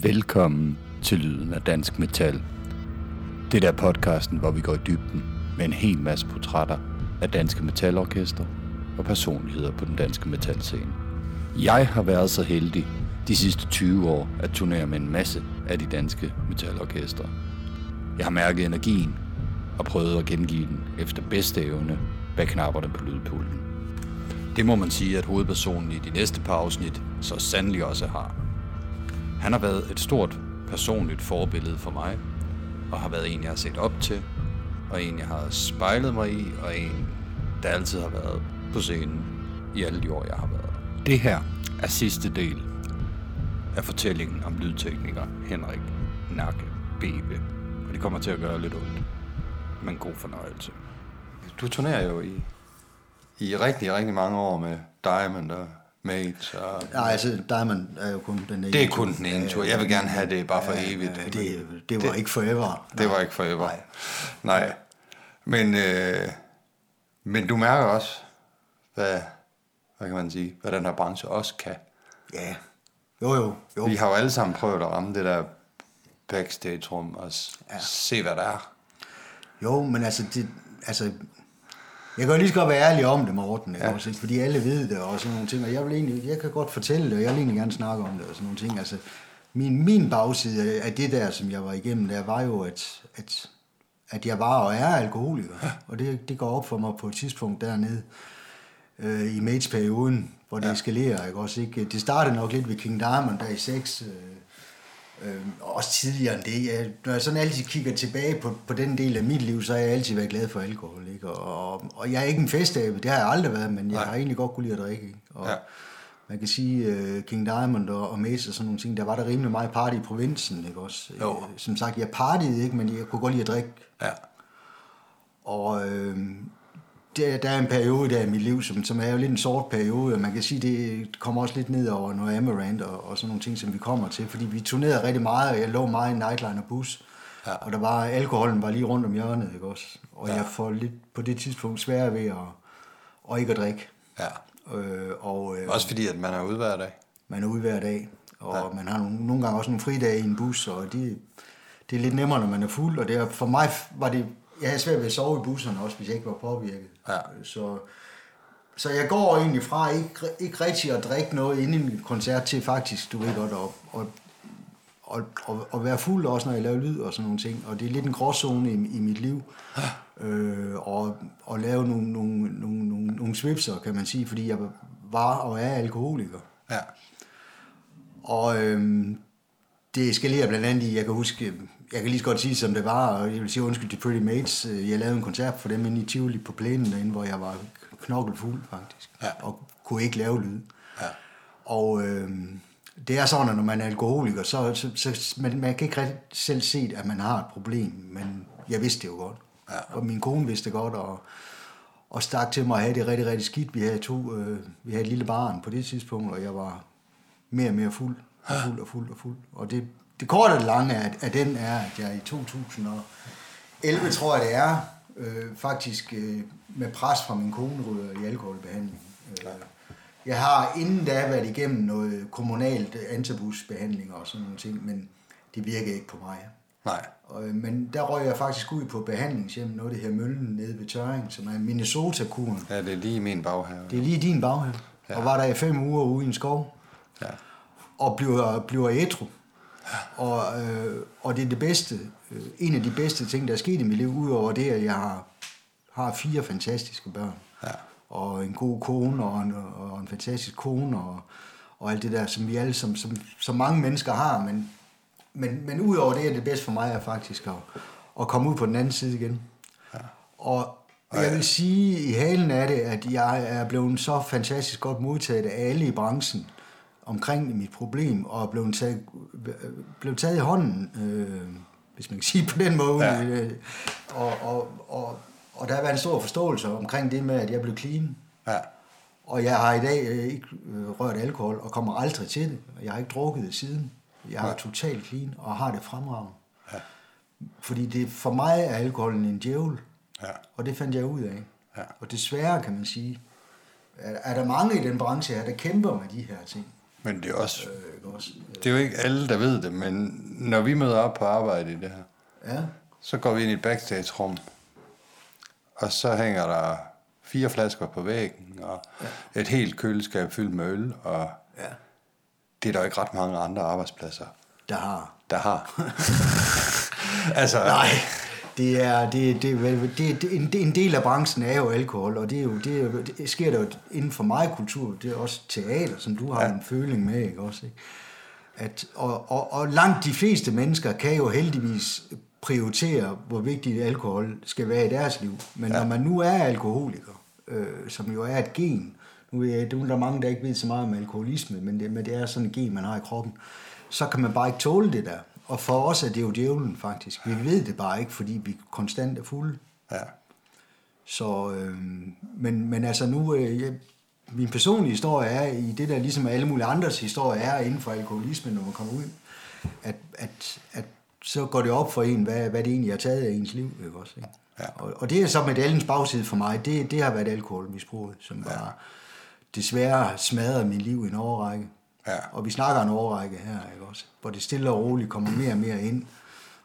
Velkommen til Lyden af Dansk Metal. Det er podcasten, hvor vi går i dybden med en hel masse portrætter af danske metalorkester og personligheder på den danske metalscene. Jeg har været så heldig de sidste 20 år at turnere med en masse af de danske metalorkester. Jeg har mærket energien og prøvet at gengive den efter bedste evne bag knapperne på lydpulten. Det må man sige, at hovedpersonen i de næste par afsnit så sandelig også har. Han har været et stort personligt forbillede for mig, og har været en, jeg har set op til, og en, jeg har spejlet mig i, og en, der altid har været på scenen i alle de år, jeg har været. Det her er sidste del af fortællingen om lydtekniker Henrik Nakke Bebe, og det kommer til at gøre lidt ondt, men god fornøjelse. Du turnerer jo i, i rigtig, rigtig mange år med Diamond og Mates. Og, Nej, altså Diamond er jo kun den ene det er kun den ene tur. Jeg vil gerne have det bare for evigt. Ja, det, det var det, ikke forever. Det var ikke forever. Nej. Nej. Men, øh, men du mærker også, hvad, hvad kan man sige, hvad den her branche også kan. Ja, jo jo. jo. Vi har jo alle sammen prøvet at ramme det der backstage-rum og ja. se, hvad der er. Jo, men altså, det, altså jeg kan jo lige så godt være ærlig om det, Morten, ja. også, fordi alle ved det og sådan nogle ting, og jeg, vil egentlig, jeg kan godt fortælle det, og jeg vil egentlig gerne snakke om det og sådan nogle ting. Altså, min, min bagside af det der, som jeg var igennem, der var jo, at, at, at jeg var og er alkoholiker, ja. og det, det går op for mig på et tidspunkt dernede øh, i Mates-perioden, hvor det ja. eskalerer, ikke også, ikke? Det startede nok lidt ved King Diamond, der i 6, øh, Øh, også tidligere end det. Jeg, når jeg sådan altid kigger tilbage på, på den del af mit liv, så har jeg altid været glad for alkohol. Ikke? Og, og, og jeg er ikke en festabe, det har jeg aldrig været, men jeg Nej. har egentlig godt kunne lide at drikke. Ikke? Og ja. Man kan sige, uh, King Diamond og, og Mace og sådan nogle ting, der var der rimelig meget party i provinsen. Ikke? Også, jo. Uh, som sagt, jeg partiede ikke, men jeg kunne godt lide at drikke. Ja. Og øh, der, der er en periode der i mit liv, som, som er jo lidt en sort periode, og man kan sige, det kommer også lidt ned over noget Amarant og, og sådan nogle ting, som vi kommer til, fordi vi turnerede rigtig meget, og jeg lå meget i Nightline og bus, ja. og der var, alkoholen var lige rundt om hjørnet, ikke også? Og ja. jeg får lidt på det tidspunkt svære ved at, og ikke at drikke. Ja. Øh, og, øh, også fordi, at man er ude hver dag. Man er ude hver dag, og ja. man har nogle, nogle gange også nogle fridage i en bus, og det, det er lidt nemmere, når man er fuld, og det er, for mig var det jeg havde svært ved at sove i busserne også, hvis jeg ikke var påvirket. Ja. Så, så jeg går egentlig fra ikke, ikke rigtig at drikke noget inden en koncert til faktisk, du ved godt, at, og, og, og, og være fuld også, når jeg laver lyd og sådan nogle ting. Og det er lidt en gråzone i, i mit liv. Øh, og, og lave nogle, nogle, nogle, nogle, nogle svipser, kan man sige, fordi jeg var og er alkoholiker. Ja. Og øhm, det eskalerer blandt andet i, jeg kan huske, jeg kan lige så godt sige, som det var, og jeg vil sige undskyld til Pretty Mates. Øh, jeg lavede en koncert for dem inde i Tivoli på plænen derinde, hvor jeg var knokkelfuld faktisk, ja. og kunne ikke lave lyd. Ja. Og øh, det er sådan, at når man er alkoholiker, så, så, så man, man kan ikke rigtig selv se, at man har et problem, men jeg vidste det jo godt. Ja. Og min kone vidste det godt, og, og stak til mig at have det rigtig, rigtig skidt. Vi havde, to, øh, vi havde et lille barn på det tidspunkt, og jeg var mere og mere fuld, og fuld og fuld og fuld. Og det det korte og lange af, af den er, at jeg i 2011, tror jeg det er, øh, faktisk øh, med pres fra min kone ryger i alkoholbehandling. Øh, jeg har inden da været igennem noget kommunalt antabusbehandling og sådan nogle ting, men det virker ikke på mig. Nej. Og, øh, men der røg jeg faktisk ud på behandlingshjem, noget det her Møllen nede ved Tøring, som er Minnesota-kuren. Ja, det er lige min baghave. Det er lige din baghave. Ja. Og var der i fem uger ude i en skov. Ja. Og bliver, bliver ædru. Og, øh, og det er det bedste, øh, en af de bedste ting, der er sket i mit liv, udover det, at jeg har, har fire fantastiske børn. Ja. Og en god kone, og en, og en fantastisk kone, og, og alt det der, som vi alle, som, som, som mange mennesker har. Men, men, men udover det, er det bedste for mig er faktisk at, at komme ud på den anden side igen. Ja. Og jeg vil sige i halen af det, at jeg er blevet så fantastisk godt modtaget af alle i branchen, omkring mit problem, og blev taget, blev taget i hånden, øh, hvis man kan sige på den måde. Ja. Øh, og, og, og, og der har været en stor forståelse omkring det med, at jeg blev clean. Ja. Og jeg har i dag øh, ikke øh, rørt alkohol, og kommer aldrig til det. Jeg har ikke drukket det siden. Jeg er ja. totalt clean, og har det fremragende. Ja. Fordi det, for mig er alkoholen en djævel. Ja. Og det fandt jeg ud af. Ja. Og desværre kan man sige, er, er der mange i den branche her, der kæmper med de her ting. Men det er også, øh, også det er jo ikke alle, der ved det, men når vi møder op på arbejde i det her, ja. så går vi ind i et backstage-rum, og så hænger der fire flasker på væggen, og ja. et helt køleskab fyldt med øl, og ja. det er der ikke ret mange andre arbejdspladser, der har. Der har. altså, Nej, det er, det, det, det, det, en, en del af branchen er jo alkohol, og det, er jo, det, er det sker der jo inden for mig kultur, det er også teater, som du har ja. en føling med, ikke også? Ikke? At, og, og, og langt de fleste mennesker kan jo heldigvis prioritere, hvor vigtigt alkohol skal være i deres liv. Men ja. når man nu er alkoholiker, øh, som jo er et gen, nu er det der mange, der ikke ved så meget om alkoholisme, men det, men det er sådan et gen, man har i kroppen, så kan man bare ikke tåle det der. Og for os er det jo djævlen faktisk. Vi ved det bare ikke, fordi vi konstant er fulde. Ja. Så, øh, men, men altså nu, øh, jeg, min personlige historie er i det der, ligesom alle mulige andres historie er inden for alkoholisme, når man kommer ud, at, at, at så går det op for en, hvad, hvad det egentlig har taget af ens liv. Ikke også, ikke? Ja. Og, og det er så medaljens bagside for mig, det, det har været alkoholmisbruget, som ja. bare desværre smadret min liv i en overrække. Ja. Og vi snakker en overrække her, ikke også? Hvor det stille og roligt kommer mere og mere ind,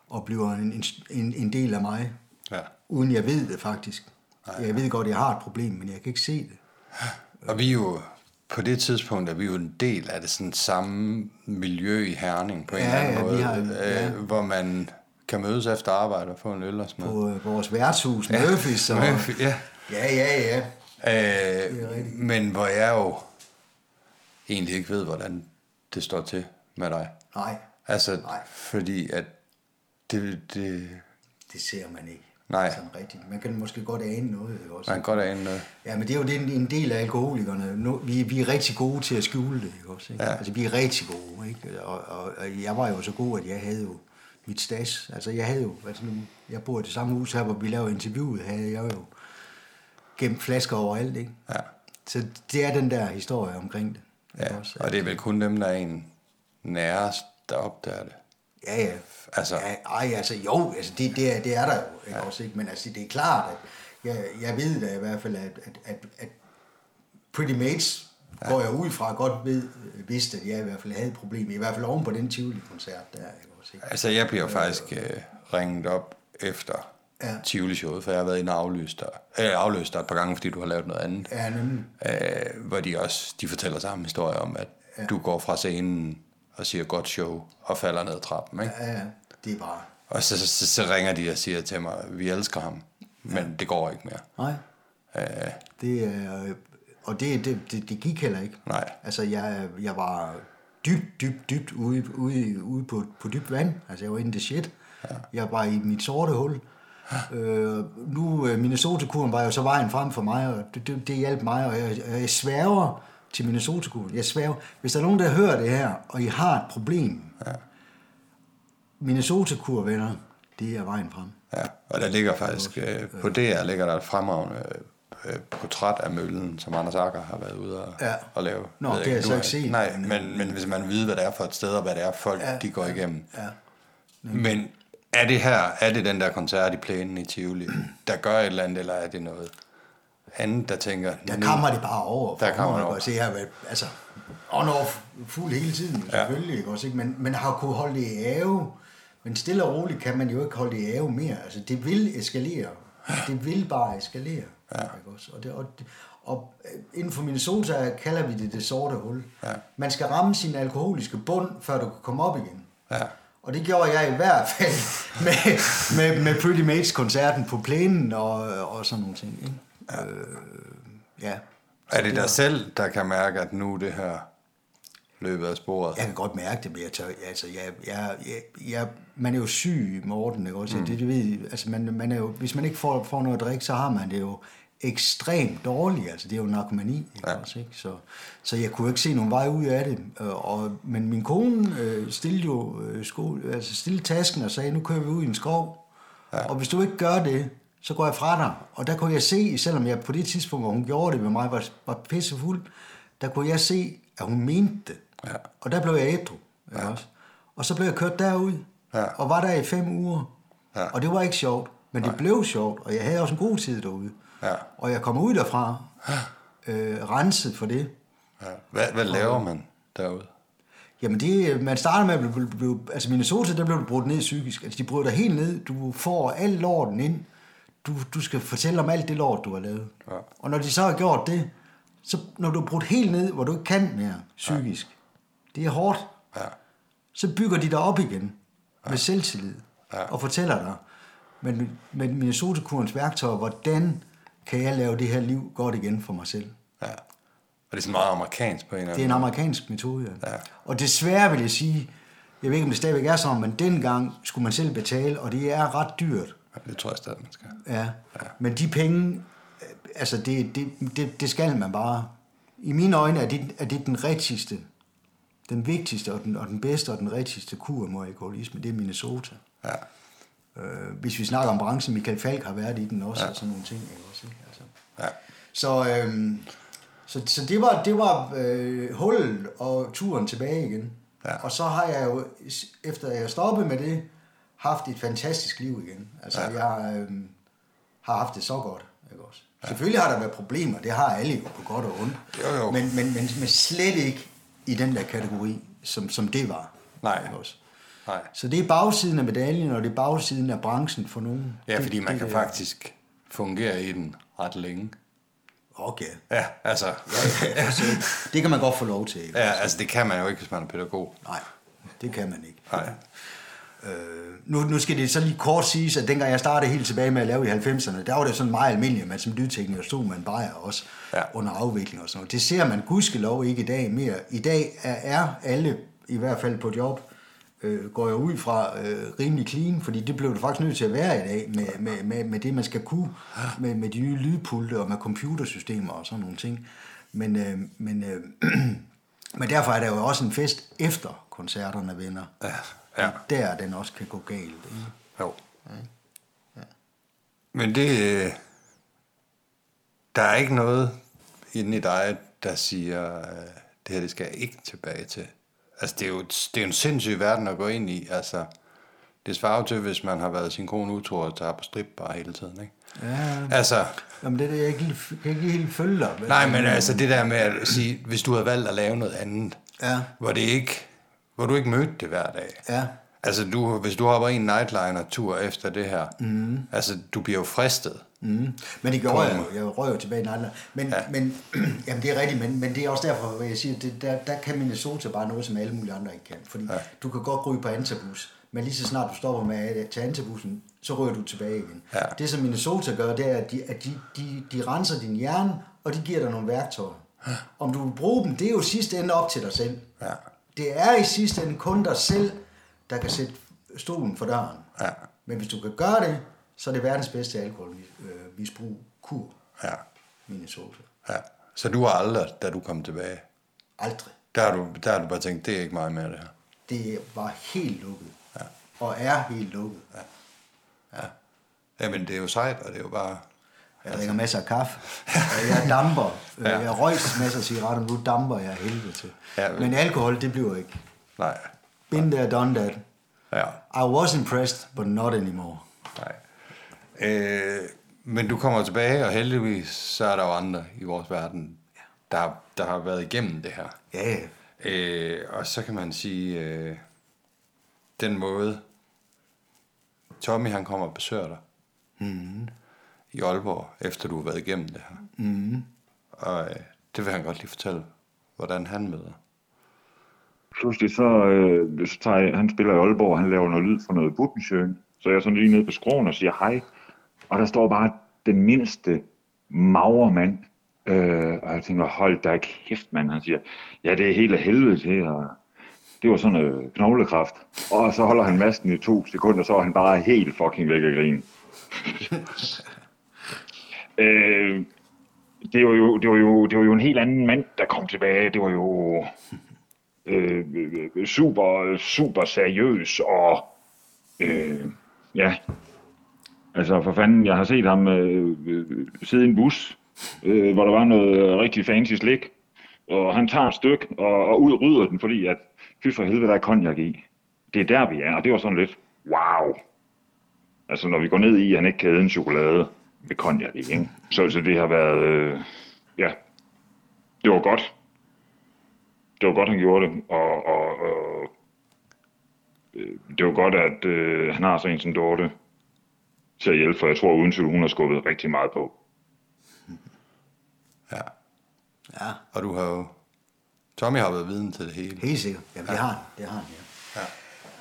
og bliver en, en, en del af mig, ja. uden jeg ved det faktisk. Nej, jeg ved godt, at jeg har et problem, men jeg kan ikke se det. Og vi er jo, på det tidspunkt er vi jo en del af det sådan samme miljø i Herning på en ja, eller anden ja, måde, har, ja. øh, hvor man kan mødes efter arbejde og få en øl og sådan noget. På øh, vores værtshus, ja. Murphys. Og, Murphy, ja. Ja, ja, ja. Øh, men hvor jeg jo egentlig ikke ved, hvordan det står til med dig. Nej. Altså, Nej. fordi at det, det... Det ser man ikke. Nej. Sådan rigtigt. Man kan måske godt ane noget. Også. Man kan godt ane noget. Ja, men det er jo en, en del af alkoholikerne. Nu, vi, vi er rigtig gode til at skjule det. Ikke også, ikke? Ja. Altså, vi er rigtig gode. Ikke? Og, og, og, jeg var jo så god, at jeg havde jo mit stas. Altså, jeg havde jo... Altså, nu, jeg bor i det samme hus her, hvor vi laver interviewet, havde jeg jo gemt flasker overalt. Ikke? Ja. Så det er den der historie omkring det. Ja, også, og det er vel kun dem, der er en nærest, der opdager det. Ja, ja. Altså. Ja, ej, altså jo, altså det, det, er, det er der jo ikke ja. også, ikke? men altså det er klart, at jeg, jeg ved da i hvert fald, at, at, at, at Pretty Mates ja. går jeg ud fra godt ved, vidste, at jeg i hvert fald havde et problem, i hvert fald oven på den Tivoli-koncert der. Ikke også, ikke? Altså jeg bliver faktisk øh, ringet op efter ja. Tivoli-showet, for jeg har været inde og afløst dig, øh, afløst dig et par gange, fordi du har lavet noget andet. Ja, nemlig. Øh, hvor de også, de fortæller samme historie om, at ja. du går fra scenen og siger godt show, og falder ned trappen, ikke? Ja, ja, det er bare... Og så, så, så ringer de og siger til mig, vi elsker ham, men ja. det går ikke mere. Nej. Øh, det er... Og det, det, det, det gik heller ikke. Nej. Altså, jeg, jeg var dybt, dybt, dybt ude, ude, ude på, på dybt vand. Altså, jeg var inde i det shit. Ja. Jeg var i mit sorte hul. Øh, nu, øh, Minnesota-kuren var jo så vejen frem for mig, og det, det, det hjalp mig, og jeg, jeg sværger til Minnesota-kuren. Jeg sværger, hvis der er nogen, der hører det her, og I har et problem, ja. Minnesota-kur, venner, det er vejen frem. Ja, og der ligger faktisk, øh, på det her ligger der et fremragende øh, portræt af møllen, som Anders Akker har været ude og, ja. og lave. Nå, det har jeg så ikke set. Nej, men, men hvis man ved, hvad det er for et sted, og hvad det er folk, ja, de går igennem. Ja. Men er det her, er det den der koncert i plænen i Tivoli, der gør et eller andet, eller er det noget andet, der tænker... Der kommer det bare over. Der kommer det over. Se, jeg altså, on off fuld hele tiden, selvfølgelig, ja. ikke også, ikke? Men, men har kunnet holde det i ave, men stille og roligt kan man jo ikke holde det i ave mere. Altså, det vil eskalere. Det vil bare eskalere. Ja. Ikke også? Og, det, og, og øh, inden for Minnesota kalder vi det det sorte hul. Ja. Man skal ramme sin alkoholiske bund, før du kan komme op igen. Ja. Og det gjorde jeg i hvert fald med, med, med Pretty Mates-koncerten på plænen og, og sådan nogle ting. Ikke? Ja. Øh, ja. Er det dig selv, der kan mærke, at nu det her løbet af sporet? Jeg kan godt mærke det, men jeg tør, altså, jeg, jeg, jeg, jeg, man er jo syg, Morten, ikke også? Mm. Det, det ved, altså, man, man er jo, hvis man ikke får, får noget at drikke, så har man det jo ekstremt dårlig, altså det er jo narkomani, ikke ja. også, ikke? Så, så jeg kunne ikke se nogen vej ud af det, øh, og, men min kone øh, stillede jo øh, sko, altså stillede tasken og sagde, nu kører vi ud i en skov, ja. og hvis du ikke gør det, så går jeg fra dig, og der kunne jeg se, selvom jeg på det tidspunkt, hvor hun gjorde det med mig, var, var pissefuld, der kunne jeg se, at hun mente det, ja. og der blev jeg ædru, ja. også? og så blev jeg kørt derud, ja. og var der i fem uger, ja. og det var ikke sjovt, men Nej. det blev sjovt, og jeg havde også en god tid derude. Ja. Og jeg kommer ud derfra, øh, renset for det. Ja. Hvad, hvad laver man derude? Jamen, det, man starter med at blive, blive, altså Minnesota, der blev du brudt ned psykisk. Altså, de bryder dig helt ned. Du får al lorten ind. Du, du skal fortælle om alt det lort, du har lavet. Ja. Og når de så har gjort det, så når du er brudt helt ned, hvor du ikke kan mere psykisk, ja. det er hårdt, ja. så bygger de dig op igen ja. med selvtillid ja. og fortæller dig med, med Minnesota-kurens værktøjer, hvordan kan jeg lave det her liv godt igen for mig selv. Ja. Og det er sådan meget amerikansk på en eller anden Det er en amerikansk metode, ja. ja. Og desværre vil jeg sige, jeg ved ikke, om det stadigvæk er sådan, men dengang skulle man selv betale, og det er ret dyrt. Ja, det tror jeg stadig, man skal. Ja, ja. men de penge, altså det, det, det, det skal man bare. I mine øjne er det, er det den rigtigste, den vigtigste og den, og den bedste og den rigtigste kur mod alkoholisme, det er Minnesota. Ja. Øh, hvis vi snakker om branchen, Michael Falk har været i den også, ja. og sådan nogle ting. Ikke også, ikke? Altså. Ja. Så, øh, så, så det var, det var øh, hullet og turen tilbage igen. Ja. Og så har jeg jo, efter jeg stoppede med det, haft et fantastisk liv igen. Altså, ja. jeg øh, har haft det så godt. Ikke også? Ja. Selvfølgelig har der været problemer, det har alle jo på godt og ondt. Jo, jo. Men, men, men, men slet ikke i den der kategori, som, som det var. Nej. Ikke også? Nej. Så det er bagsiden af medaljen, og det er bagsiden af branchen for nogen. Ja, det, fordi man det, kan det, faktisk fungere i den ret længe. Okay. Ja, altså. Ja, ja, altså det kan man godt få lov til. Ikke? Ja, altså det kan man jo ikke, hvis man er pædagog. Nej, det kan man ikke. Nej. Øh, nu, nu skal det så lige kort siges, at dengang jeg startede helt tilbage med at lave i 90'erne, der var det sådan meget almindeligt, at man som lydtekniker stod med en bajer også ja. under afvikling og sådan noget. Det ser man gudskelov ikke i dag mere. I dag er, er alle, i hvert fald på job, øh, går jeg ud fra øh, rimelig clean, fordi det blev det faktisk nødt til at være i dag, med, med, med, med det, man skal kunne, med, med de nye lydpulte og med computersystemer og sådan nogle ting. Men, øh, men, øh, men derfor er der jo også en fest efter koncerterne venner. Ja. ja. Der den også kan gå galt. Ikke? Jo. Ja. Ja. Men det... Øh, der er ikke noget inde i dig, der siger, øh, det her det skal jeg ikke tilbage til. Altså, det er, jo, det er en sindssyg verden at gå ind i. Altså, det svarer jo til, hvis man har været sin kone utro og tager på strip bare hele tiden, ikke? Ja, altså, jamen det er det, jeg ikke, kan ikke helt følge dig. Nej, men altså det der med at sige, hvis du har valgt at lave noget andet, ja. hvor, det ikke, hvor du ikke mødte det hver dag. Ja. Altså, du, hvis du hopper i en nightliner-tur efter det her, mm. altså, du bliver jo fristet. Mm. Men det gjorde jeg Jeg røg jo tilbage i nightliner. Men, ja. men jamen, det er rigtigt, men, men det er også derfor, at jeg siger, det, der, der kan Minnesota bare noget, som alle mulige andre ikke kan. Fordi ja. du kan godt ryge på antabus, men lige så snart du stopper med at tage antabussen, så ryger du tilbage igen. Ja. Det, som Minnesota gør, det er, at de, at de, de, de renser din hjerne, og de giver dig nogle værktøjer. Ja. Om du vil bruge dem, det er jo sidste ende op til dig selv. Ja. Det er i sidste ende kun dig selv, der kan sætte stolen for døren. Ja. Men hvis du kan gøre det, så er det verdens bedste alkoholmisbrug kur. Ja. Minnesota. Ja. Så du har aldrig, da du kom tilbage? Aldrig. Der har du, der har du bare tænkt, det er ikke meget mere det her? Det var helt lukket. Ja. Og er helt lukket. Ja. Ja. Jamen, det er jo sejt, og det er jo bare... Jeg drikker masser af kaffe. jeg damper. ja. Jeg røg masser af cigaretter, men nu damper jeg helvede til. Ja, men... men alkohol, det bliver ikke. Nej. Been there, done that. Ja. I was impressed, but not anymore. Nej. Øh, men du kommer tilbage, og heldigvis så er der jo andre i vores verden, der, der har været igennem det her. Ja, ja. Øh, og så kan man sige, øh, den måde, Tommy han kommer og besøger dig mm. i Aalborg, efter du har været igennem det her. Mm. Og øh, det vil han godt lige fortælle, hvordan han møder. Pludselig så, øh, så tager jeg, han spiller i Aalborg, og han laver noget lyd for noget Buttensjøen. Så jeg er sådan lige nede på skroen og siger hej. Og der står bare den mindste magre mand. Øh, og jeg tænker, hold da kæft, mand. Han siger, ja, det er helt af helvede til. Og det var sådan noget øh, knoglekraft. Og så holder han masken i to sekunder, så er han bare helt fucking væk at grine. øh, det var, jo, det, var jo, det var jo en helt anden mand, der kom tilbage. Det var jo øh, super, super seriøs og øh, ja, Altså for fanden, jeg har set ham øh, øh, sidde i en bus, øh, hvor der var noget rigtig fancy slik, og han tager et stykke og, og ud rydder den, fordi at, fy for helvede, der er konjak i. Det er der, vi er, og det var sådan lidt, wow. Altså når vi går ned i, at han ikke kan en chokolade med konjak i, ikke? Så, så det har været, øh, ja, det var godt. det var godt, han gjorde det, og, og, og øh, det var godt, at øh, han har sådan en som Dorte til at hjælpe, for jeg tror uden tvivl, hun har skubbet rigtig meget på. Ja. Ja, Og du har jo... Tommy har været viden til det hele. helt sikkert. Jamen, det har han. Det har han, ja. ja.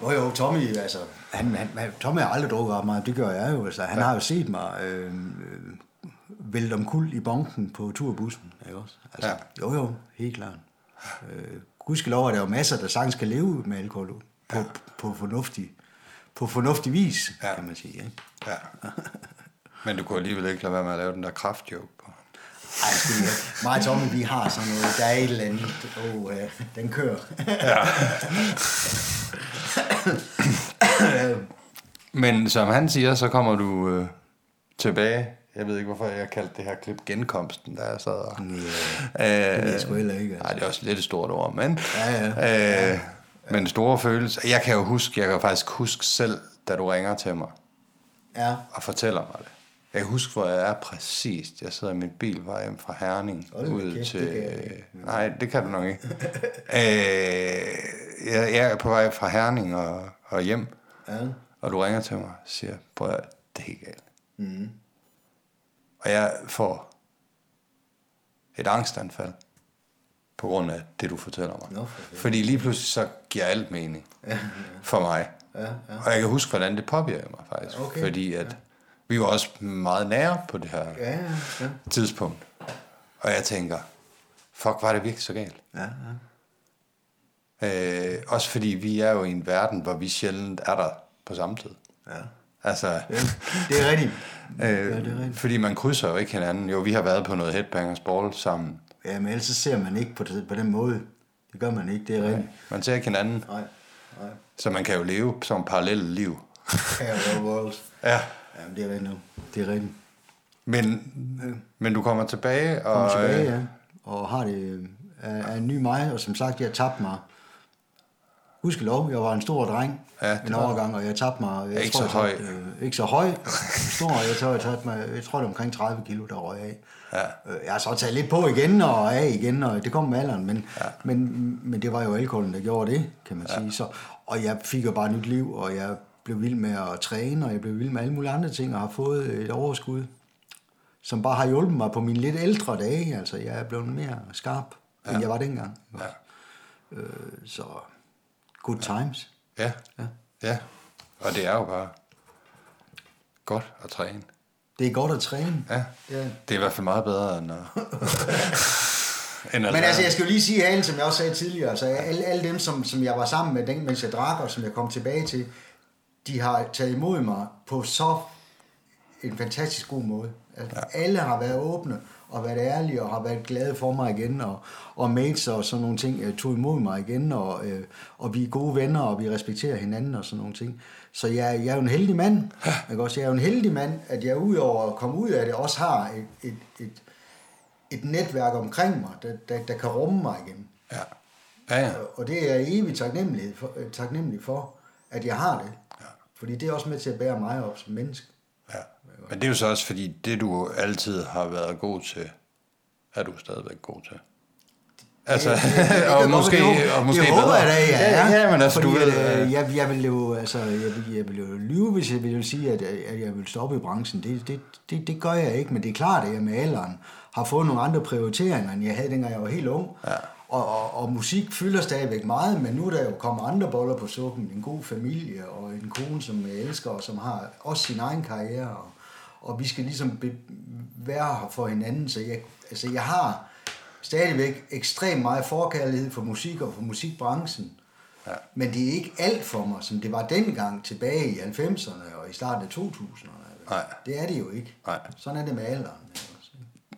Jo, jo, Tommy, altså, han, han, Tommy har aldrig drukket ret meget, det gør jeg jo. Altså, han ja. har jo set mig øh, øh, vælte om kul i banken på turbussen, ikke også? Altså, Ja. Jo, jo, helt klart. Øh, gudskelov er der jo masser, der sagtens kan leve med alkohol på, ja. på, fornuftig, på fornuftig vis, Ja. ja. kan man sige. Ikke? Ja. Men du kunne alligevel ikke lade være med at lave den der kraftjoke på. Ej, ikke. mig og Tommy, vi har sådan noget, der er et eller andet, oh, øh, den kører. Men som han siger, så kommer du øh, tilbage. Jeg ved ikke, hvorfor jeg kaldte det her klip genkomsten, da jeg sad og... Yeah. Øh, Det jeg sgu heller ikke, altså. Nej, det er også lidt et stort ord, men... Ja, Øh, men store følelser. Jeg kan jo huske, jeg kan faktisk huske selv, da du ringer til mig Ja, og fortæller mig det. Jeg kan huske, hvor jeg er præcist. Jeg sidder i min bil vej hjem fra Herning. Da ud kæft, til... det. Nej, det kan du nok ikke. øh, jeg, jeg er på vej fra Herning og, og hjem, ja. og du ringer til mig og siger, prøv at det er helt galt. Mm. Og jeg får et angstanfald på grund af det, du fortæller mig. Nå, for. Fordi lige pludselig så giver alt mening for mig. Ja, ja. Og jeg kan huske, hvordan det påvirker mig faktisk. Okay, Fordi at vi var også meget nære på det her Ja, ja, ja. tidspunkt. Og jeg tænker, fuck, var det virkelig så galt? ja, ja. Øh, også fordi vi er jo i en verden, hvor vi sjældent er der på samme tid. ja. Altså, Det er rigtigt. øh, Ja, det er rigtigt. fordi man krydser jo ikke hinanden. Jo, vi har været på noget headbangers ball sammen. Ja, men ellers så ser man ikke på, det, på den måde. Det gør man ikke, det er rigtigt. Man ser ikke hinanden, Nej, nej. så man kan jo leve som parallelle liv. Parallel worlds. Ja. Jamen, det er rigtigt nu. Det er rigtigt. Men, men du kommer tilbage, og... Kommer tilbage, øh, ja. Og har det øh, er, er en ny mig, og som sagt, jeg tabte mig. Husk lov, jeg var en stor dreng Ja, en var- overgang, og jeg tabte mig. Jeg Ikke tror, så jeg tabte, Øh, ikke så høj. Stor, jeg tror, jeg tabte mig, jeg tror, det er omkring 30 kilo, der røg af. Ja. Øh, Jeg har så taget lidt på igen og af igen, og det kom med alderen, men, ja. men, men det var jo alkoholen, der gjorde det, kan man ja. sige. Så, og jeg fik jo bare nyt liv, og jeg blev vild med at træne, og jeg blev vild med alle mulige andre ting, og har fået et overskud, som bare har hjulpet mig på mine lidt ældre dage. Altså, jeg er blevet mere skarp, ja. end jeg var dengang. Ja. Øh, så good times. Ja. ja. Ja. Og det er jo bare godt at træne. Det er godt at træne. Ja. Ja. Det er i hvert fald meget bedre end at... end at Men altså, jeg skal jo lige sige Halen, som jeg også sagde tidligere, altså alle, alle dem, som, som jeg var sammen med, den, mens jeg drak, og som jeg kom tilbage til, de har taget imod mig på så en fantastisk god måde. Altså, ja. Alle har været åbne og været ærlige og har været glade for mig igen, og, og mates og sådan nogle ting øh, tog imod mig igen, og, øh, og vi er gode venner, og vi respekterer hinanden og sådan nogle ting. Så jeg, jeg er jo en heldig mand. Ikke også? Jeg er jo en heldig mand, at jeg udover at komme ud af det, også har et, et, et, et netværk omkring mig, der, der, der kan rumme mig igen. Ja. Ja, ja. Og det er jeg evigt taknemmelig for, øh, taknemmelig for, at jeg har det. Ja. Fordi det er også med til at bære mig op som menneske. Ja. Men det er jo så også fordi, det du altid har været god til, er du stadigvæk god til. Altså, Det- det- det og måske, det, og måske det håber bedre. jeg da, er. Ja, ja, men altså, Fordi, du ved... øh, jeg, jeg vil jo, altså, jeg vil, jeg vil jo lyve, hvis jeg ville sige, at, at jeg vil stoppe i branchen. Det, det, det, det gør jeg ikke, men det er klart, at jeg med alderen har fået nogle andre prioriteringer, end jeg havde, dengang jeg var helt ung. Ja. Og, og, og musik fylder stadigvæk meget, men nu er der jo kommet andre boller på suppen. En god familie og en kone, som jeg elsker, og som har også sin egen karriere. Og, og vi skal ligesom be, være her for hinanden, så jeg, altså jeg har stadigvæk ekstremt meget forkærlighed for musik og for musikbranchen. Ja. Men det er ikke alt for mig, som det var dengang tilbage i 90'erne og i starten af 2000'erne. Nej. Det er det jo ikke. Nej. Sådan er det med alderen.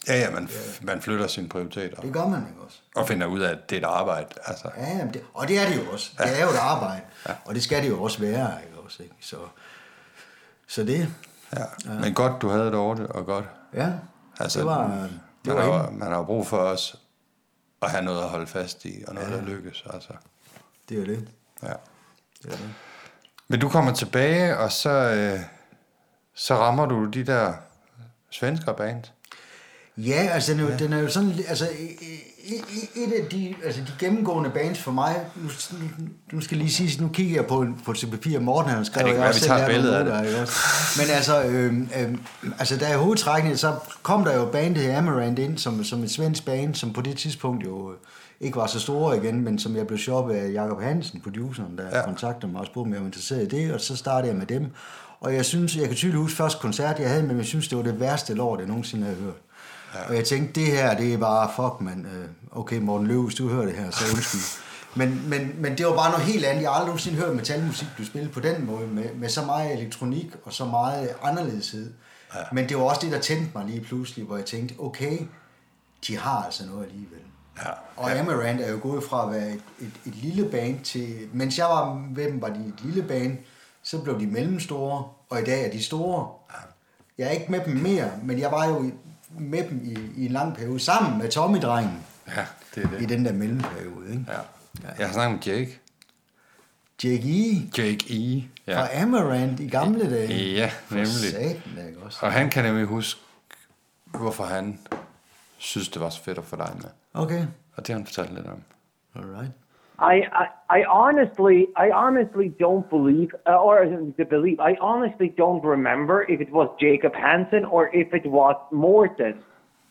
Ja, ja, man, man flytter sine prioriteter. Det gør man ikke også. Og finder ud af, at det er et arbejde. Altså, Ja, jamen det, og det er det jo også. Det er jo et arbejde. Og det skal det jo også være. Ikke også, ikke? Så, så det, ja. Men godt, du havde det over det, og godt. ja, Altså, det var, man, det var har, man har brug for os at have noget at holde fast i, og noget, ja. der lykkes. Altså. Det er det. Ja. det, er det. Men du kommer tilbage, og så, øh, så rammer du de der svensker band. Ja, altså den er, jo, den er jo sådan, altså et af de, altså de gennemgående bands for mig, nu, nu skal lige sige, nu kigger jeg på, på et papir, Morten han skrev, ja, det kan vi tager billeder af det. Men altså, øh, øh, altså der er hovedtrækning, så kom der jo bandet Amarant ind, som, som et svensk band, som på det tidspunkt jo ikke var så store igen, men som jeg blev shoppet af Jakob Hansen, produceren, der ja. kontaktede mig og spurgte, om jeg var interesseret i det, og så startede jeg med dem. Og jeg synes, jeg kan tydeligt huske første koncert, jeg havde, men jeg synes, det var det værste lort, jeg nogensinde havde hørt. Ja. Og jeg tænkte, det her, det er bare, fuck man, øh, okay Morten Løv, hvis du hører det her, så undskyld. Men, men, men det var bare noget helt andet. Jeg har aldrig nogensinde hørt metalmusik blive spillet på den måde, med, med så meget elektronik og så meget anderledeshed. Ja. Men det var også det, der tændte mig lige pludselig, hvor jeg tænkte, okay, de har altså noget alligevel. Ja. Og ja. Amarant er jo gået fra at være et, et, et lille band til... Mens jeg var med dem, var de et lille band, så blev de mellemstore, og i dag er de store. Ja. Jeg er ikke med dem mere, men jeg var jo med dem i, i en lang periode, sammen med Tommy-drengen. Ja, det er det. I den der mellemperiode, ikke? Ja. ja. Jeg har snakket med Jake. Jake E. Jake E. Ja. Fra Amarant i gamle dage. Ja, nemlig. Satan, ikke også? Og han kan nemlig huske, hvorfor han synes, det var så fedt at få dig med. Okay. Og det har han fortalt lidt om. Alright. I, I, I honestly, I honestly don't believe, uh, or the believe, I honestly don't remember if it was Jacob Hansen or if it was Morton.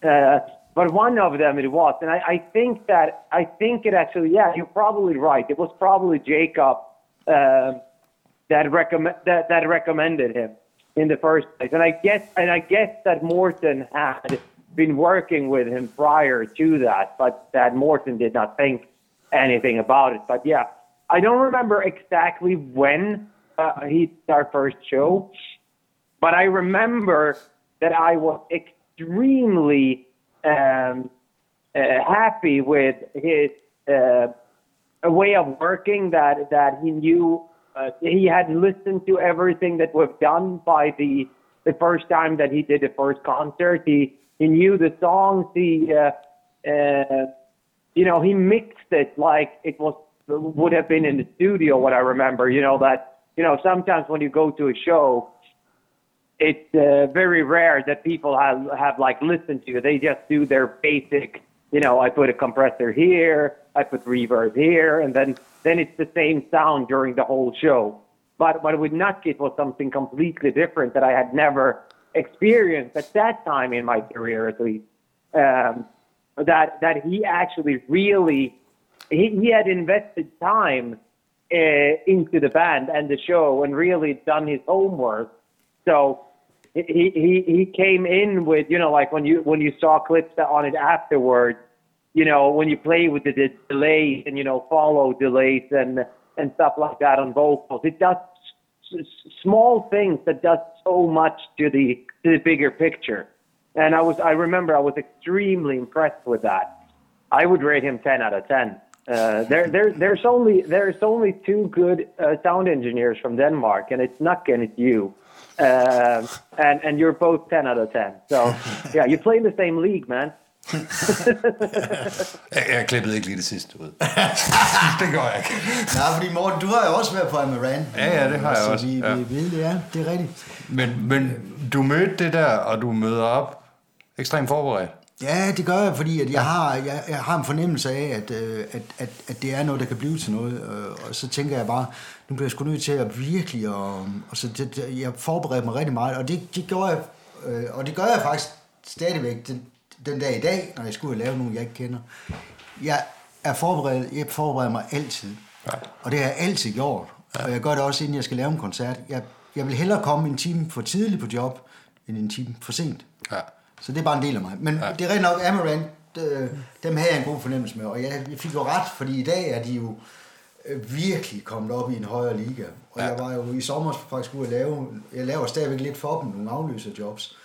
Uh, but one of them it was, and I, I think that I think it actually, yeah, you're probably right. It was probably Jacob uh, that recommend that, that recommended him in the first place, and I guess and I guess that Morton had been working with him prior to that, but that Morton did not think anything about it. But yeah, I don't remember exactly when uh, he did our first show, but I remember that I was extremely um, uh, happy with his uh, way of working that that he knew uh, he had listened to everything that was done by the the first time that he did the first concert. He he knew the songs. He uh, uh, you know, he mixed it like it was would have been in the studio. What I remember, you know, that you know sometimes when you go to a show, it's uh, very rare that people have have like listened to you. They just do their basic, you know, I put a compressor here, I put reverb here, and then then it's the same sound during the whole show. But but with Nutkit was something completely different that I had never experienced at that time in my career, at least. Um, that that he actually really he, he had invested time uh, into the band and the show and really done his homework. So he, he he came in with you know like when you when you saw clips on it afterwards, you know when you play with the, the delays and you know follow delays and and stuff like that on vocals, it does small things that does so much to the to the bigger picture. And I was, I remember I was extremely impressed with that. I would rate him 10 out of 10. Uh, there, there, there's only there's only two good uh, sound engineers from Denmark, and it's Nuck and it's you, uh, and and you're both 10 out of 10. So yeah, you play in the same league, man. jeg, jeg klippede ikke lige det sidste ud. det gør jeg ikke. Nej, fordi Morten, du har jo også været på Amaran. Ja, ja, det har jeg også. Vi, ja. vi, vi, ja, det er rigtigt. Men, men du mødte det der, og du møder op ekstremt forberedt. Ja, det gør jeg, fordi at jeg, har, jeg, jeg har en fornemmelse af, at, øh, at, at, at det er noget, der kan blive til noget. Øh, og så tænker jeg bare, nu bliver jeg sgu nødt til at virkelig, og, og så det, jeg forbereder mig rigtig meget. Og det, det gjorde jeg, øh, og det gør jeg faktisk stadigvæk den, den dag i dag, når jeg skulle lave nogen, jeg ikke kender. Jeg er forberedt, jeg forbereder mig altid. Ja. Og det har jeg altid gjort. Ja. Og jeg gør det også, inden jeg skal lave en koncert. Jeg, jeg vil hellere komme en time for tidligt på job, end en time for sent. Ja. Så det er bare en del af mig. Men ja. det er rent nok, Amaranth, øh, dem havde jeg en god fornemmelse med. Og jeg, fik jo ret, fordi i dag er de jo øh, virkelig kommet op i en højere liga. Og ja. jeg var jo i sommer faktisk ude at lave, jeg laver stadigvæk lidt for dem, nogle afløser jobs,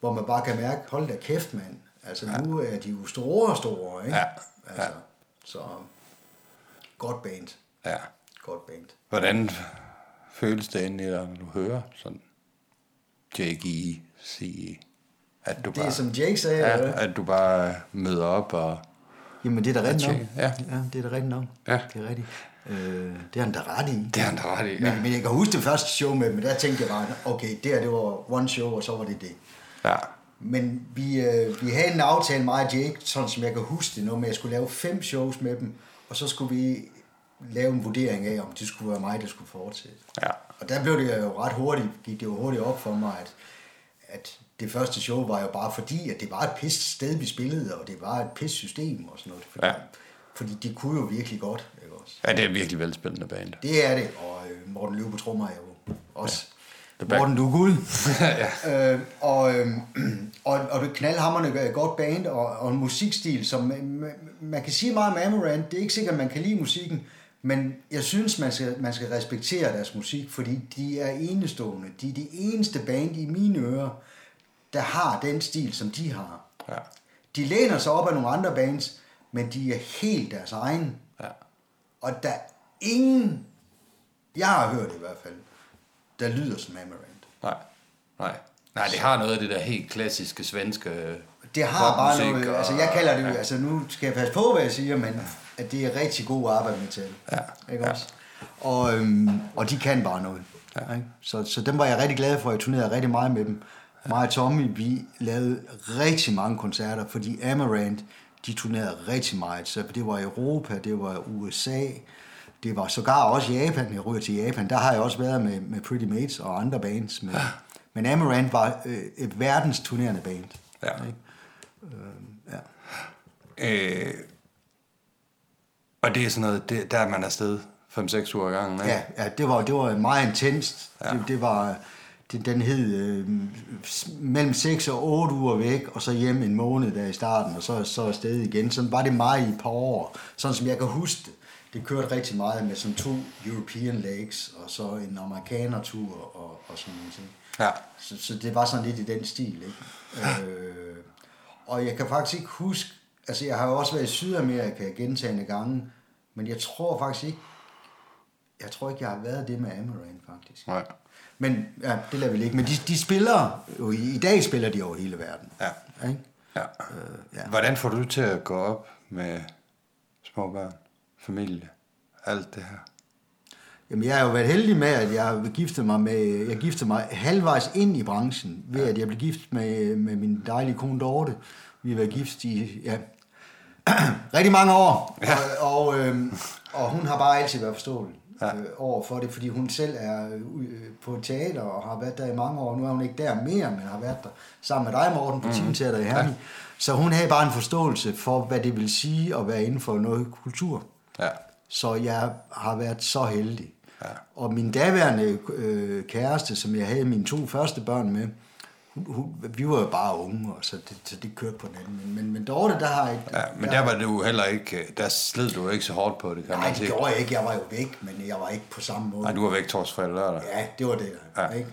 hvor man bare kan mærke, hold da kæft, mand. Altså ja. nu er de jo store og store, ikke? Ja. Altså, ja. Så godt band. Ja. Godt band. Hvordan føles det egentlig, når du hører sådan sige at du det bare, er som Jake sagde. Ja, at du bare møder op og... Jamen, det er da rigtigt nok. Ja. ja. det er da rigtigt nok. Ja. Det er rigtigt. Øh, det har han da ret i. Det har han da ret i, ja. Men, men jeg kan huske det første show med men der tænkte jeg bare, okay, det her, det var one show, og så var det det. Ja. Men vi, øh, vi havde en aftale, mig og Jake, sådan som jeg kan huske det, noget med, at jeg skulle lave fem shows med dem, og så skulle vi lave en vurdering af, om det skulle være mig, der skulle fortsætte. Ja. Og der blev det jo ret hurtigt, gik det jo hurtigt op for mig, at, at det første show var jo bare fordi, at det var et pis sted, vi spillede, og det var et pis system og sådan noget. Fordi, Ja. fordi de kunne jo virkelig godt, ikke også? Ja, det er virkelig velspændende band. Det er det, og øh, Morten Løve på trommer er jo også. Ja. Morten, du er gud. ja. øh, og, øh, og, og det er knaldhammerne godt band, og, og en musikstil, som man, man kan sige meget om Amaranth. Det er ikke sikkert, at man kan lide musikken, men jeg synes, man skal, man skal respektere deres musik, fordi de er enestående. De er de eneste band i mine ører, der har den stil, som de har. Ja. De læner sig op af nogle andre bands, men de er helt deres egen. Ja. Og der er ingen, jeg har hørt i hvert fald, der lyder som Amaranth. Nej. Nej. Nej, det har noget af det der helt klassiske svenske Det har bare noget, og- altså jeg kalder det jo, altså nu skal jeg passe på, hvad jeg siger, men at det er rigtig god arbejdsmetal. Ja. Ikke Ja. også? Og, øhm, og de kan bare noget. Ja. Ikke? Så, så dem var jeg rigtig glad for, jeg turnerede rigtig meget med dem. Mig og Tommy, vi lavede rigtig mange koncerter, fordi Amaranth, de turnerede rigtig meget. Så det var Europa, det var USA, det var sågar også Japan. Jeg ryger til Japan. Der har jeg også været med, med Pretty Mates og andre bands. Men, men Amaranth var øh, et verdens turnerende band. Ja. Ikke? Ja. Øh, og det er sådan noget, det, der er man afsted 5-6 uger ad gangen, ikke? Ja, ja det, var, det var meget intenst. Ja. Ja. Det, det var, den hed øh, mellem 6 og 8 uger væk, og så hjem en måned der i starten, og så, så afsted igen. Sådan var det meget i et par år. Sådan som jeg kan huske det. Det kørte rigtig meget med sådan to European legs, og så en amerikanertur og, og sådan nogle ting. Ja. Så, så det var sådan lidt i den stil, ikke? Øh, og jeg kan faktisk ikke huske, altså jeg har jo også været i Sydamerika gentagende gange, men jeg tror faktisk ikke, jeg tror ikke, jeg har været det med Amaranth, faktisk. Nej. Men ja, det lader vi ligge. Men de, de spiller jo, i, i dag spiller de over hele verden. Ja. Ikke? Ja. Øh, ja. Hvordan får du til at gå op med små børn, familie, alt det her? Jamen, jeg har jo været heldig med, at jeg giftede mig med, jeg giftede mig halvvejs ind i branchen, ved at jeg blev gift med, med min dejlige kone Dorte. Vi har været gift i, ja, rigtig mange år, ja. og, og, øhm, og hun har bare altid været forståelig Ja. øh, over for det, fordi hun selv er øh, på et teater og har været der i mange år. Nu er hun ikke der mere, men har været der sammen med dig, Morten, på mm. Team Teater i Herning. Ja. Så hun havde bare en forståelse for, hvad det vil sige at være inden for noget kultur. Ja. Så jeg har været så heldig. Ja. Og min daværende øh, kæreste, som jeg havde mine to første børn med, hun, hun, vi var jo bare unge, og så det, så det kørte på den anden. Men, men, men Dorte, der har jeg... ja. Men der var det jo heller ikke, der sled du jo ikke så hårdt på det, kan Nej, man det gjorde jeg ikke. Jeg var jo væk, men jeg var ikke på samme måde. Nej, du var væk torsdag, lørdag. Ja, det var det. Ja. Ja. Ikke?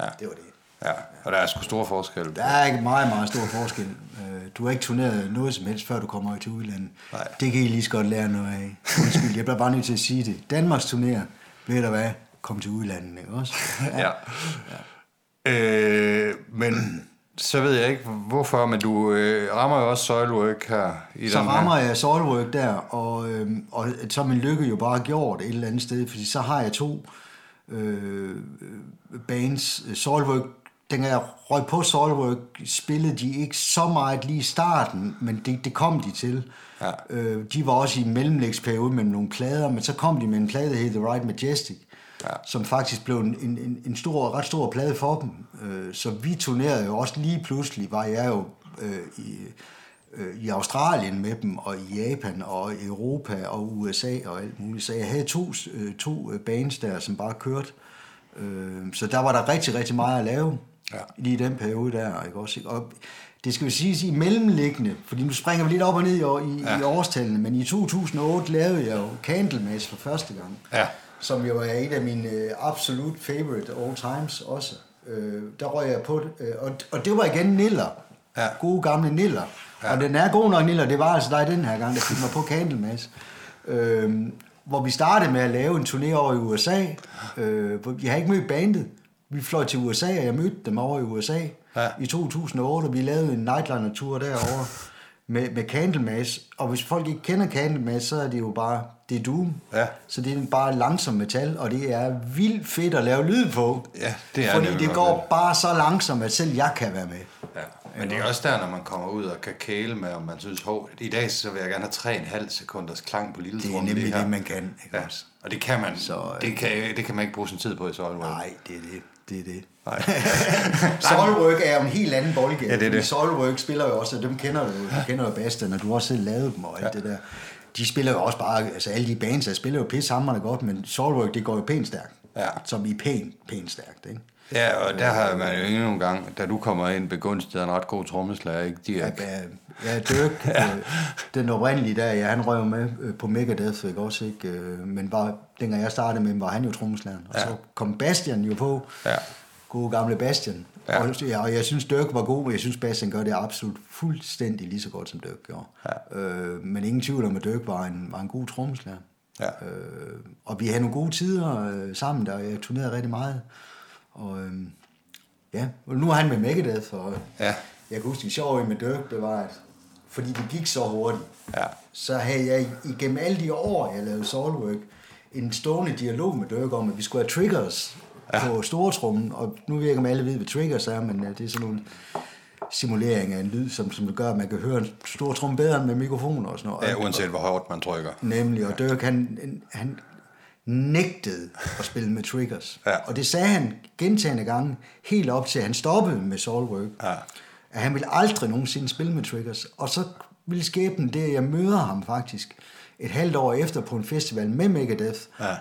Ja. Det var det. Ja. Og der er sgu store forskelle. Der er ikke meget, meget stor forskel. Øh, Du har ikke turneret noget som helst, før du kommer til udlandet. Nej. Det kan I lige så godt lære noget af. Undskyld, jeg bliver bare nødt til at sige det. Danmarks turnéer, ved du hvad, kom til udlandet, ikke også? Ja. Øh, men så ved jeg ikke hvorfor, men du øh, rammer jo også Soilwork her i Så den rammer her. jeg Soilwork der, og, øhm, og så er min lykke jo bare gjort et eller andet sted, fordi så har jeg to øh, bands. Soilwork, dengang jeg røg på Soilwork, spillede de ikke så meget lige i starten, men det, det kom de til. Ja. Øh, de var også i en mellemlægsperiode med nogle plader, men så kom de med en plade, der hed The Right Majestic, Ja. som faktisk blev en, en, en stor, ret stor plade for dem. Øh, så vi turnerede jo også lige pludselig, var jeg jo øh, i, øh, i Australien med dem, og i Japan, og Europa, og USA, og alt muligt. Så jeg havde to, øh, to øh, bands der, som bare kørte. Øh, så der var der rigtig, rigtig meget at lave, Ja. lige i den periode der. Ikke også? ikke? Og det skal jo siges i mellemliggende, fordi nu springer vi lidt op og ned i, i, ja. i årstallene, men i 2008 lavede jeg jo Candlemass for første gang Ja. Som jo er et af mine øh, absolut favorite all times også. Øh, der røg jeg på det, øh, og, og det var igen Niller. Ja. Gode gamle Niller. Ja. Og den er god nok Niller, det var altså dig den her gang, der fik mig på Candlemass. Øh, hvor vi startede med at lave en turné over i USA. Øh, jeg har ikke mødt bandet. Vi fløj til USA, og jeg mødte dem over i USA Ja. i 2008, og vi lavede en nightliner-tur derovre med, med Candlemass. Og hvis folk ikke kender Candlemass, så er det jo bare, det er Doom. Ja. Så det er bare langsom metal, og det er vildt fedt at lave lyd på. Ja, det er Fordi det det går bare så langsomt, at selv jeg kan være med. Ja. Men det er også der, når man kommer ud og kan kæle med, om man synes, hov, i dag så vil jeg gerne have 3,5 sekunders klang på lille Det er nemlig det, man kan. Ikke ja. Og det kan man, Så, så, øh, det, kan, det kan man ikke bruge sin tid på i Solvang. Nej, det er det. Det er det. Nej. Solryg er jo en helt anden boldgade. Ja, det er det. Solryg spiller jo også, og dem kender du, du kender jo Bastian, og du har også selv lavet dem og alt ja. det der. De spiller jo også bare, altså alle de bands, der spiller jo pisse godt, men Solryg, det går jo pænt stærkt. Ja. Som i pænt, pænt stærkt, ikke? Ja, og der har man jo ikke nogen gang, da du kommer ind, begunstiget en ret god trommeslager, ikke? Er, Ja, ja Dirk, ja. Øh, den oprindelige der, ja, han røg med øh, på Megadeth, ikke også, ikke? Øh, Men var, dengang jeg startede med var han jo trommeslageren. Og Ja. så kom Bastian jo på. Ja. Gode gamle Bastian. Ja. Og, ja, og jeg synes, Dirk var god, men jeg synes, Bastian gør det absolut fuldstændig lige så godt, som Dirk gjorde. Ja. Øh, men ingen tvivl om, at Dirk var en, var en god trommeslager. Ja. Øh, og vi havde nogle gode tider øh, sammen, der jeg turnerede rigtig meget. Og øh, ja, og nu er han med Megadeth, og Ja. jeg kan huske, det sjove med Dirk, det var, at fordi det gik så hurtigt, Ja. så havde jeg igennem alle de år, jeg lavede Soulwork, en stående dialog med Dirk om, at vi skulle have triggers ja. på stortrummen, og nu ved jeg ikke, om alle ved, hvad triggers er, men øh, det er sådan nogle simulering af en lyd, som, som gør, at man kan høre en stor trum bedre med mikrofoner og sådan noget. ja, Og- uanset hvor hårdt man trykker. Nemlig, og Dirk, han, han nægtede at spille med triggers. Ja. Og det sagde han gentagende gange, helt op til, at han stoppede med Soulwork. Ja. At han ville aldrig nogensinde spille med triggers. Og så ville skæbnen det, at jeg møder ham faktisk et halvt år efter på en festival med Megadeth. Ja.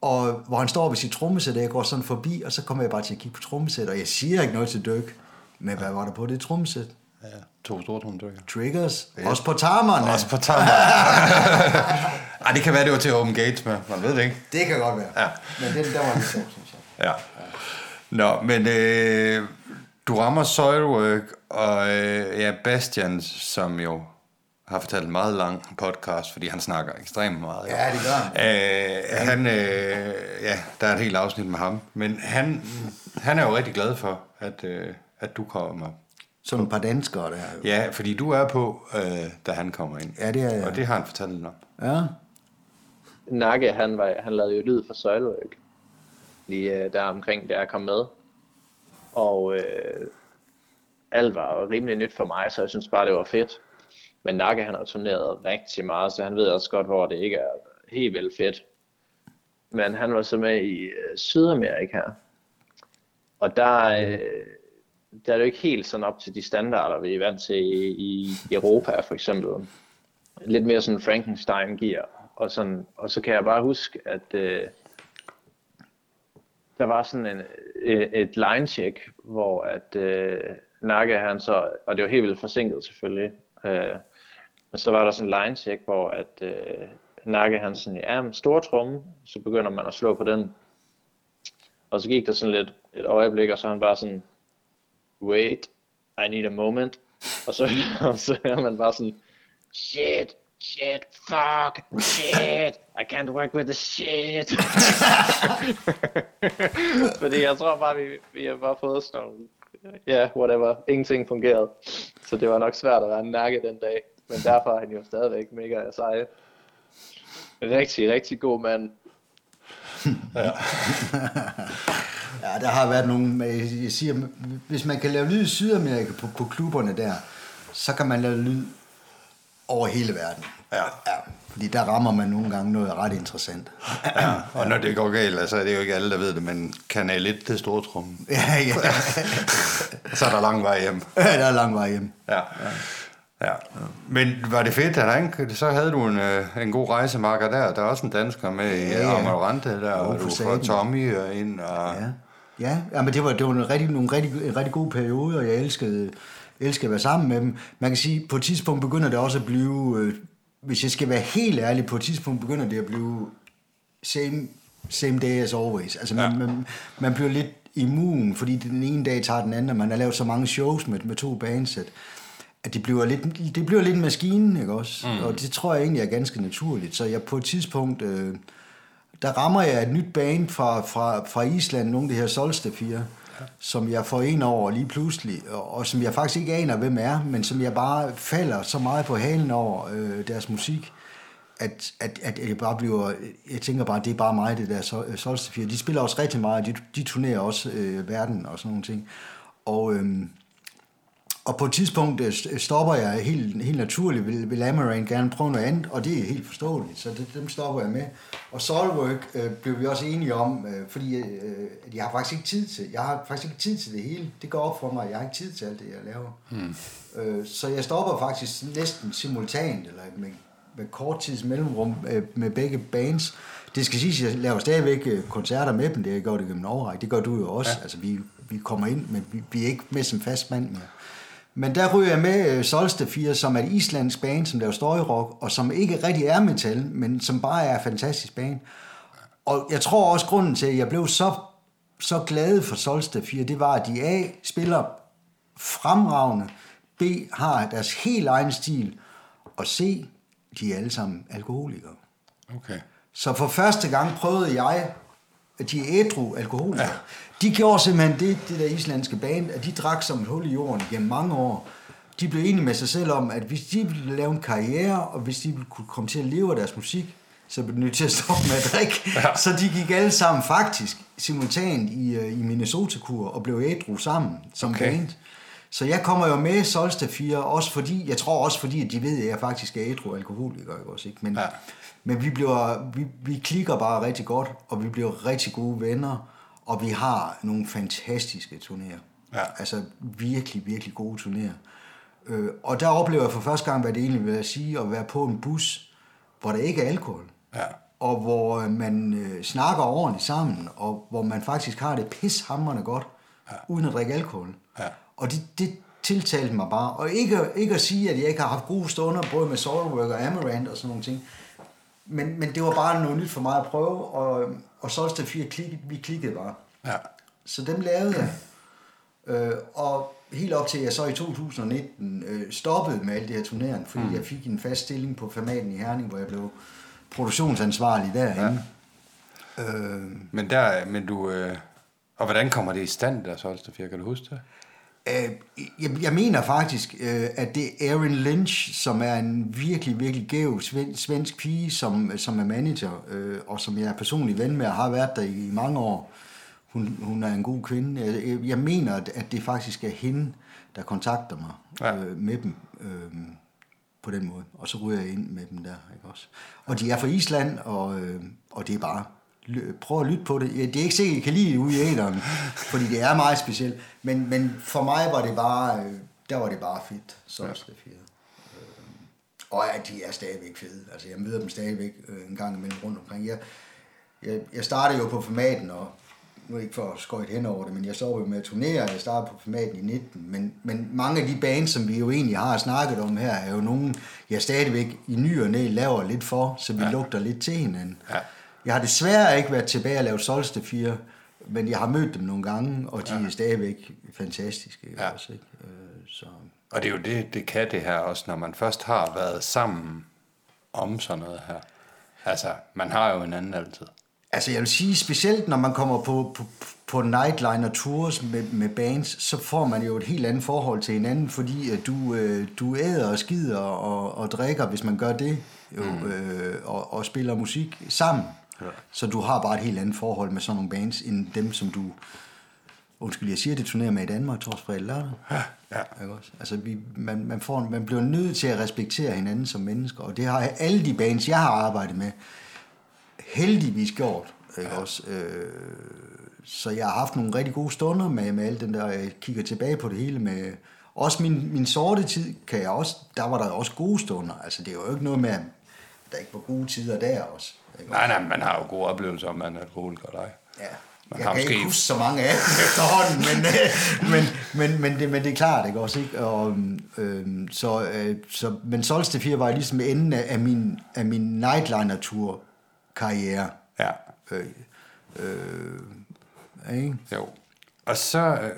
Og hvor han står ved sit trommesæt, og jeg går sådan forbi, og så kommer jeg bare til at kigge på trommesæt, og jeg siger ikke noget til Dirk. Men hvad var der på det trommesæt? Ja, to store trommetrykker. Triggers. Også på tarmerne. Også på tammer. Ej, det kan være, det var til åbne gates med. Man ved det ikke. Det kan godt være. Ja. Men den, der var lidt sjov, synes jeg. Ja. Nå, men øh, du rammer Soilwork, og øh, ja, Bastian, som jo har fortalt en meget lang podcast, fordi han snakker ekstremt meget. jo. Ja, det gør han. Øh, han øh, ja, der er et helt afsnit med ham. Men han, han er jo rigtig glad for, at, øh, at du kommer. Sådan et par danskere der. jo. Ja, fordi du er på, øh, da han kommer ind. Ja, det er jeg. Og det har han fortalt lidt om. Ja. Nakke, han, var, han lavede jo lyd for Søjløg, lige øh, der omkring, da jeg kom med. Og øh, alt var rimelig nyt for mig, så jeg synes bare, det var fedt. Men Nakke, han har turneret rigtig meget, så han ved også godt, hvor det ikke er helt vel fedt. Men han var så med i øh, Sydamerika. Og der, øh, der er det jo ikke helt sådan op til de standarder, vi er vant til i, i Europa, for eksempel. Lidt mere sådan Frankenstein-gear. Og, sådan, og så kan jeg bare huske, at øh, der var sådan en, øh, et line-check, hvor at øh, Nakke han så, og det var helt vildt forsinket selvfølgelig, øh, men så var der sådan en line-check, hvor at øh, Nakke han sådan, ja, men stor tromme, så begynder man at slå på den. Og så gik der sådan lidt et øjeblik, og så han bare sådan, wait, I need a moment. Og så, og så er man bare sådan, shit, shit, fuck, shit, I can't work with the shit. Fordi jeg tror bare, vi, vi har bare fået sådan nogle, ja, yeah, whatever, ingenting fungerede. Så det var nok svært at være nakke den dag. Men derfor er han jo stadigvæk mega sej. Rigtig, rigtig god mand. Ja, der har været nogle, jeg siger, hvis man kan lave lyd i Sydamerika på, på klubberne der, så kan man lave lyd over hele verden. Ja. ja. Fordi der rammer man nogle gange noget ret interessant. Ja, og når det går galt, altså, er det jo ikke alle, der ved det, men kanal 1, det er stortrummen. Ja, ja. Så er der lang vej hjem. der er lang vej hjem. Ja. ja. Men var det fedt, at han, så havde du en, øh, en god rejsemarker der. Der er også en dansker med i Ja, ja, ja. Amarante der, og du får. Tommy øh, ind. Og, Ja, ja. ja men det var, det var en rigtig, nogle rigtig, en rigtig god periode, og jeg elskede, elskede at være sammen med dem. Man kan sige, på et tidspunkt begynder det også at blive, øh, hvis jeg skal være helt ærlig, på et tidspunkt begynder det at blive same, same day as always. Altså man, Ja. ja. man, man bliver lidt immun, fordi den ene dag tager den anden, og man har lavet så mange shows med, med to bands, at, det bliver lidt, det bliver lidt en maskine, ikke også? Mm. Og det tror jeg egentlig er ganske naturligt. Så jeg på et tidspunkt, øh, der rammer jeg et nyt band fra, fra, fra Island, nogle af de her Solstafir, ja. som jeg får ind over lige pludselig, og, og som jeg faktisk ikke aner, hvem er, men som jeg bare falder så meget på halen over øh, deres musik, at, at, at jeg bare bliver, jeg tænker bare, det er bare mig, det der Sol- Solstafir. De spiller også rigtig meget, de, de turnerer også øh, verden og sådan nogle ting. Og, øhm, og på et tidspunkt øh, stopper jeg helt, helt naturligt, vil, vil Amaranth gerne prøve noget andet, og det er helt forståeligt, så det, dem stopper jeg med. Og Solwork øh, blev vi også enige om, øh, fordi øh, jeg har faktisk ikke tid til, jeg har faktisk ikke tid til det hele. Det går op for mig, jeg har ikke tid til alt det, jeg laver. Hmm. Øh, så jeg stopper faktisk næsten simultant, eller med, med kort tids mellemrum øh, med begge bands. Det skal siges, at jeg laver stadigvæk øh, koncerter med dem, det jeg gør det gennem overræk. Det gør du jo også. Ja. Altså, vi, vi kommer ind, men vi, vi er ikke med som fast mand mere. Men der ryger jeg med uh, Solstafir, som er et islandsk band, som laver storyrock, og som ikke rigtig er metal, men som bare er fantastisk band. Og jeg tror også, grunden til, at jeg blev så, så glad for Solstafir, det var, at de A spiller fremragende, B har deres helt egen stil, og C, de er alle sammen alkoholikere. Okay. Så for første gang prøvede jeg, at de er ædru alkoholikere. Ja. De gjorde simpelthen det, det der islandske band, at de drak som et hul i jorden gennem mange år. De blev enige med sig selv om, at hvis de ville lave en karriere, og hvis de ville kunne komme til at leve af deres musik, så blev de nødt til at stoppe med at drikke. Ja. Så de gik alle sammen faktisk simultant i, uh, i Minnesota-kur og blev ædru sammen som okay. band. Så jeg kommer jo med Solsta 4, også fordi, jeg tror også fordi, at de ved, at jeg faktisk er ædru alkoholiker, ikke også, ikke? Men, ja. men vi, bliver, vi, vi klikker bare rigtig godt, og vi bliver rigtig gode venner, og vi har nogle fantastiske turnéer. Ja. Altså virkelig, virkelig gode turnéer. Øh, og der oplever jeg for første gang, hvad det egentlig vil sige, at være på en bus, hvor der ikke er alkohol. Ja. Og hvor man øh, snakker ordentligt sammen, og hvor man faktisk har det pishamrende godt, ja. uden at drikke alkohol. Ja. Og det, det tiltalte mig bare. Og ikke, ikke at sige, at jeg ikke har haft gode stunder, både med Soulwork og Amaranth og sådan nogle ting. Men, men det var bare noget nyt for mig at prøve, og, og Solsted 4 klikkede, vi klikkede bare. Ja. Så dem lavede jeg. Øh, og helt op til, at jeg så i 2019 øh, stoppede med alle de her turnerende, fordi mm. jeg fik en fast stilling på Formaten i Herning, hvor jeg blev produktionsansvarlig derinde. Ja. Øh, men der, men du, øh, og hvordan kommer det i stand, der Solsted 4, kan du huske det? Øh, jeg, jeg mener faktisk, øh, at det er Erin Lynch, som er en virkelig, virkelig gæv svensk pige, som, som er manager, øh, og som jeg er personlig ven med og har været der i, mange år. Hun, hun er en god kvinde. Jeg, mener, at, det faktisk er hende, der kontakter mig ja. med dem på den måde. Og så ryger jeg ind med dem der. Ikke også? Og de er fra Island, og, og det er bare prøv at lytte på det. Det er ikke sikkert, I kan lide det ude i æderen, fordi det er meget specielt. Men, men for mig var det bare, øh, der var det bare fedt, så ja. det fede. Øh, og ja, de er stadigvæk fede. Altså, jeg møder dem stadigvæk øh, en gang imellem rundt omkring. Jeg, jeg, jeg startede jo på formaten, og nu ikke for at skøjte hen over det, men jeg så jo med at turnere, jeg startede på formaten i 19, men, men mange af de bands, som vi jo egentlig har snakket om her, er jo nogen, jeg stadigvæk i ny og næ laver lidt for, så vi ja. lugter lidt til hinanden. Ja. Jeg har desværre ikke været tilbage og lavet Solste 4, men jeg har mødt dem nogle gange, og de ja. er stadigvæk fantastiske. Ja. Også, ikke? Øh, så. Og det er jo det, det kan det her også, når man først har været sammen om sådan noget her. Altså, man har jo en anden altid. Altså, jeg vil sige, specielt når man kommer på, på, på nightliner tours med, med bands, så får man jo et helt andet forhold til hinanden, fordi at du, øh, du æder og skider og, og drikker, hvis man gør det, jo, mm. øh, og, og spiller musik sammen. Ja. Så du har bare et helt andet forhold med sådan nogle bands, end dem, som du, undskyld, jeg siger det, turnerer med i Danmark, torsdag, lørdag. Ja, ja. Ikke også? Altså, vi, man, man, får, man bliver nødt til at respektere hinanden som mennesker, og det har alle de bands, jeg har arbejdet med, heldigvis gjort. Ikke ja. også? Øh, så jeg har haft nogle rigtig gode stunder med, med alt den der, jeg kigger tilbage på det hele med, også min, min sorte tid, kan jeg også, der var der også gode stunder. Altså, det er jo ikke noget med, at der ikke var gode tider der også. Ikke? Nej, nej, man har jo gode oplevelser, om man er alkoholiker eller ej. Ja. Man jeg kan måske... ikke huske så mange af dem efterhånden, men, øh, men, men, men, det, men det er klart, ikke også? Ikke? Og, øh, så, øh, så, men Solstice 4 var ligesom enden af, af min, af min nightliner-tur karriere. Ja. Øh, øh, ikke? Jo. Og så øh,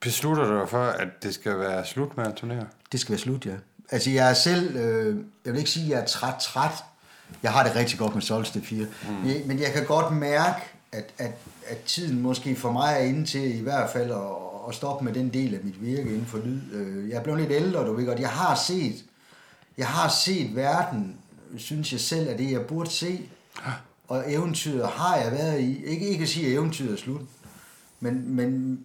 beslutter du dig for, at det skal være slut med at turnere? Det skal være slut, ja. Altså, jeg er selv, øh, jeg vil ikke sige, at jeg er træt, træt, jeg har det rigtig godt med Solsted 4. Mm. Jeg, men jeg kan godt mærke, at, at, at tiden måske for mig er inde til i hvert fald at, at stoppe med den del af mit virke inden for lyd. Øh, jeg er blevet lidt ældre, du ved godt. Jeg har set, jeg har set verden, synes jeg selv, at det jeg burde se. Og eventyret har jeg været i. Ikke, ikke at sige, at eventyret er slut. Men, men,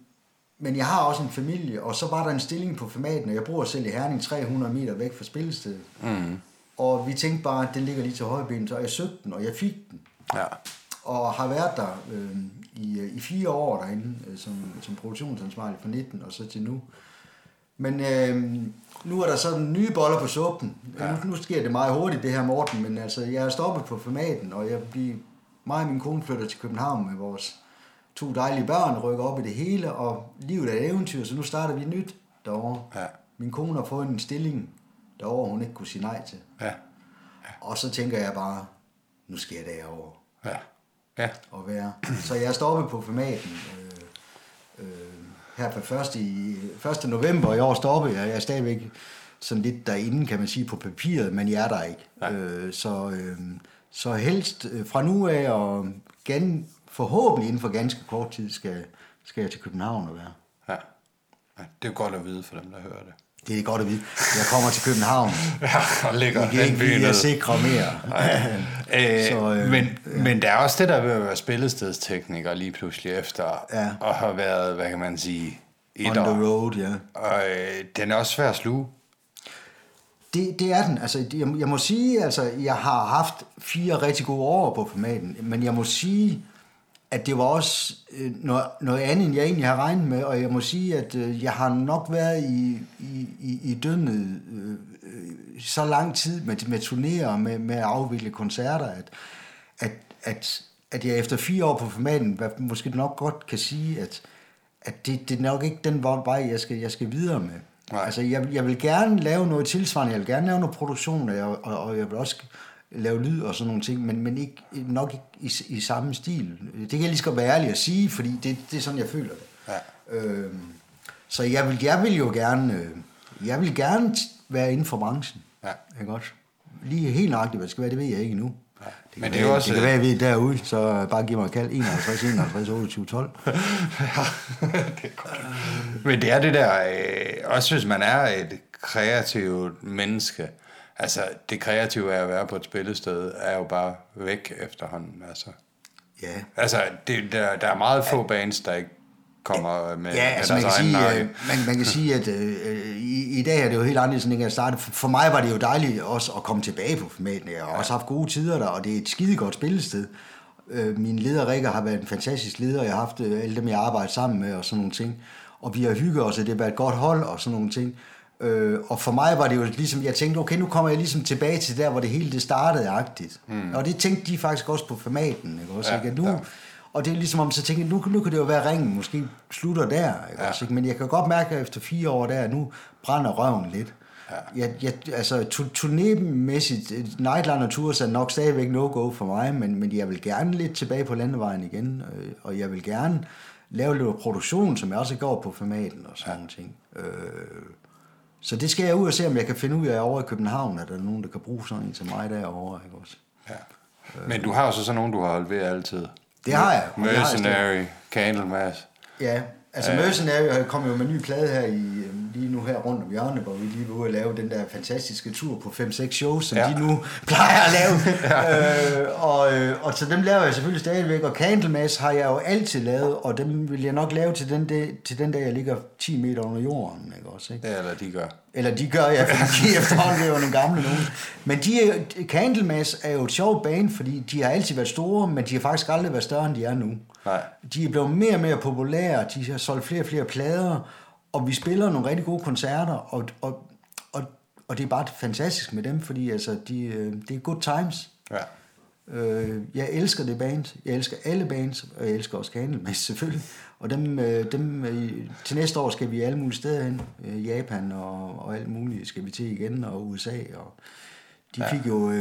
men jeg har også en familie, og så var der en stilling på formaten, og jeg bor selv i Herning 300 meter væk fra spillestedet. Mm. Og vi tænkte bare, at den ligger lige til højreben, så jeg søgte den, og jeg fik den. Ja. Og har været der øh, i, i fire år derinde, øh, som, som produktionsansvarlig fra 19 og så til nu. Men øh, nu er der sådan nye boller på suppen. Ja. Nu, nu sker det meget hurtigt, det her Morten, men altså, jeg er stoppet på formaten, og jeg bliver, mig og min kone flytter til København med vores to dejlige børn, rykker op i det hele, og livet er et eventyr, så nu starter vi nyt derovre. Ja. Min kone har fået en stilling derovre, hun ikke kunne sige nej til. Ja. ja. Og så tænker jeg bare, nu skal jeg derovre. Ja. Ja. Og være. Så jeg stoppet på formaten. Øh, øh, her på 1. I, 1. november i år stoppede jeg. Jeg er stadigvæk sådan lidt derinde, kan man sige, på papiret, men jeg er der ikke. Øh, så, øh, så helst øh, fra nu af, og gan, forhåbentlig inden for ganske kort tid, skal, skal jeg til København og være. Ja. ja. Det er godt at vide for dem, der hører det. Det er godt at vide. Jeg kommer til København. ja, og ligger I kan ikke blive at sikre mere. øh, så, øh, men, ja. men der er også det der ved at være spillestedstekniker lige pludselig efter ja. at have været, hvad kan man sige, et On the road, ja. Og øh, den er også svær at sluge. Det, det er den. Altså, jeg, jeg må sige, altså, jeg har haft fire rigtig gode år på formaten, men jeg må sige, at det var også øh, noget, noget andet, end jeg egentlig har regnet med, og jeg må sige, at øh, jeg har nok været i, i, i, i døgnet øh, så lang tid med, med turnéer, med, med at afvikle koncerter, at, at, at, at jeg efter fire år på formaten måske nok godt kan sige, at, at det, det er nok ikke den vej, jeg skal, jeg skal videre med. Nej. Altså, jeg, jeg vil gerne lave noget tilsvarende, jeg vil gerne lave noget produktion, og jeg, og, og jeg vil også lave lyd og sådan nogle ting, men, men ikke, nok ikke i, i samme stil. Det kan jeg lige skal være ærlig at sige, fordi det, det er sådan, jeg føler det. Ja. Øhm, så jeg vil, jeg vil jo gerne, øh, jeg vil gerne være inden for branchen. Ja. Ikke også? Lige helt nøjagtigt, hvad det skal være, det ved jeg ikke endnu. Ja. Det men det, er være, også, det kan være, at jeg ved derude, så bare giv mig et kald 51, 51, 28, 12. ja, det er godt. Men det er det der, øh, også hvis man er et kreativt menneske, altså det kreative af at være på et spillested, er jo bare væk efterhånden, altså. Ja. Altså, det, der, der er meget få bands, der ikke kommer med, ja, altså med man kan, sige, øh, man, man kan sige, at øh, i, i dag er det jo helt anderledes, end jeg startede. For, for mig var det jo dejligt også at komme tilbage på formaten. Jeg har ja. også haft gode tider der, og det er et skide godt spillested. Øh, min leder Rikker har været en fantastisk leder, jeg har haft øh, alle dem, jeg arbejder sammen med og sådan nogle ting. Og vi har hygget os, og det har været et godt hold og sådan nogle ting. Øh, og for mig var det jo ligesom, jeg tænkte, okay, nu kommer jeg ligesom tilbage til der, hvor det hele det startede agtigt. Mm. Og det tænkte de faktisk også på formaten, ikke også? Ja, ikke? Nu, ja. Og det er ligesom om, så tænkte jeg, nu, nu kan det jo være ringen, måske slutter der, ikke ja. også? Ikke? Men jeg kan godt mærke, at efter fire år der, nu brænder røven lidt. Ja. Jeg, jeg, altså, turnémæssigt, Nightline og Tours er nok stadigvæk no-go for mig, men, men jeg vil gerne lidt tilbage på landevejen igen, øh, og jeg vil gerne lave lidt produktion, som jeg også går på formaten og sådan ja. ting. Øh, så det skal jeg ud og se, om jeg kan finde ud af over i København, at der er nogen, der kan bruge sådan en til mig derovre. Ikke også? Ja. Men du har jo så sådan nogen, du har holdt ved altid. Det har jeg. Mercenary, Candlemass. Ja, altså Mercenary kom jo med en ny plade her i, øhm, lige nu her rundt om hjørnet, hvor vi lige var ude at lave den der fantastiske tur på 5-6 shows, som ja. de nu plejer at lave. ja. øh, og, øh, og så dem laver jeg selvfølgelig stadigvæk, og Candlemass har jeg jo altid lavet, og dem vil jeg nok lave til den, dag, til den dag, jeg ligger 10 meter under jorden. Ikke også, ikke? Ja, eller de gør. Eller de gør, ja, for de efterhånden er jo nogle gamle nogen. Men de er, Candlemass er jo et sjovt band, fordi de har altid været store, men de har faktisk aldrig været større, end de er nu. Nej. De er blevet mere og mere populære, de har solgt flere og flere plader, og vi spiller nogle rigtig gode koncerter, og, og, og, og det er bare fantastisk med dem, fordi altså, de, øh, det er good times. Ja. Øh, jeg elsker det band, jeg elsker alle bands, og jeg elsker også Candlemass selvfølgelig. Og dem, øh, dem, til næste år skal vi alle mulige steder hen. Japan og, og alt muligt skal vi til igen, og USA. Og de fik jo,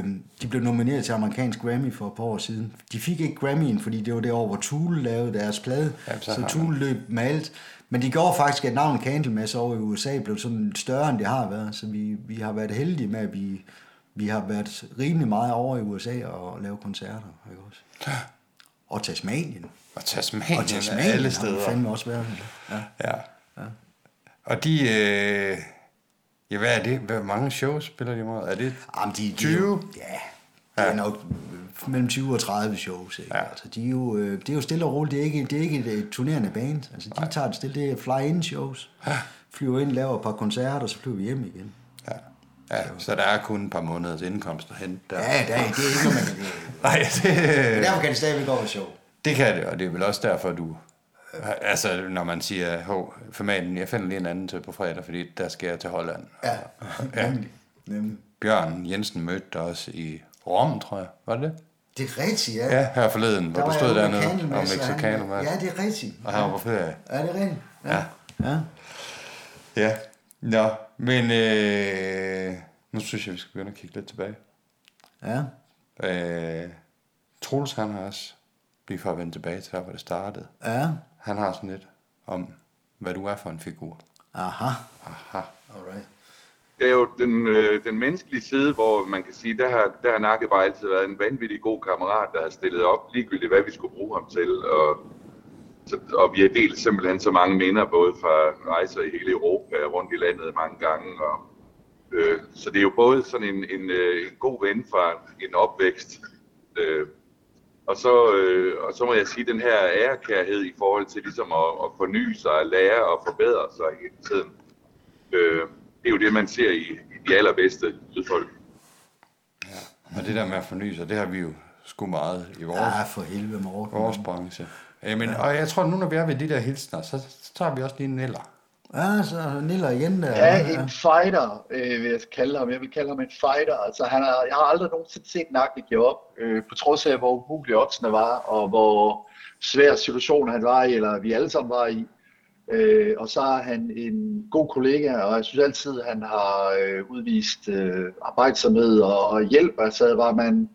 de blev nomineret til amerikansk Grammy for et par år siden. De fik ikke Grammy'en, fordi det var det år, hvor Tool lavede deres plade. Ja, så, så Tool løb med alt. Men de gjorde faktisk, at navnet Candlemass over i USA blev sådan større, end det har været. Så vi, vi har været heldige med, at vi, vi har været rimelig meget over i USA og lave koncerter. Ikke også? Og Tasmanien. Og Tasmanien, og Tasmanien alle steder. Og fandme også været. Ja. ja. ja. Og de... Øh, ja, hvad er det? Hvor mange shows spiller de med? Er det Jamen, de, 20? De, ja. Det er nok mellem 20 og 30 shows. Ikke? Ja. Altså, de er jo, øh, det er jo stille og roligt. Det er ikke, det er ikke et, et turnerende band. Altså, de Nej. tager det stille. Det er fly-in shows. Ja. Flyver ind, laver et par koncerter, og så flyver vi hjem igen. Ja. Så der er kun et par måneders indkomst at hente der. Ja, der er, det er ikke noget, man kan... Nej, det... Men derfor kan det stadigvæk gå sjov. Det kan det, og det er vel også derfor, du... Altså, når man siger, hov, formaten, jeg finder lige en anden til på fredag, fordi der skal jeg til Holland. Ja, ja. nemlig. nemlig. Bjørn Jensen mødte dig også i Rom, tror jeg. Var det det? Det er rigtigt, ja. Ja, her forleden, hvor du stod dernede og mexicano med. Ja, det er rigtigt. Og han var på ferie. Ja, det er rigtigt. Ja. ja. ja. Ja. Nå, men øh, nu synes jeg, vi skal begynde at kigge lidt tilbage. Ja. Øh, Troels, han har også, lige for at vende tilbage til der, hvor det startede. Ja. Han har sådan lidt om, hvad du er for en figur. Aha. Aha. Alright det er jo den, øh, den menneskelige side, hvor man kan sige, der har, der har Nakke bare altid været en vanvittig god kammerat, der har stillet op ligegyldigt, hvad vi skulle bruge ham til. Og, så, og vi har delt simpelthen så mange minder, både fra rejser i hele Europa, rundt i landet mange gange. Og, øh, så det er jo både sådan en, en, øh, en god ven fra en opvækst, øh, og så, øh, og så må jeg sige, den her ærekærhed i forhold til ligesom at, at forny sig, at lære og forbedre sig hele tiden. Øh, det er jo det, man ser i, i de allerbedste lydfolk. Ja, og det der med at forny sig, det har vi jo sgu meget i vores, ja, for helvede Morten. vores branche. Jamen, ja. Og jeg tror, nu når vi er ved de der hilsner, så, så tager vi også lige en Niller. Ja, så Niller igen der. Ja, en fighter, øh, vil jeg kalde ham. Jeg vil kalde ham en fighter. Altså, han er, jeg har aldrig nogensinde set Nakke give op, øh, på trods af, hvor umulige oddsene var, og hvor svær situation han var i, eller vi alle sammen var i. Øh, og så er han en god kollega, og jeg synes altid, at han har øh, udvist øh, arbejdsomhed og, og hjælp. Altså var man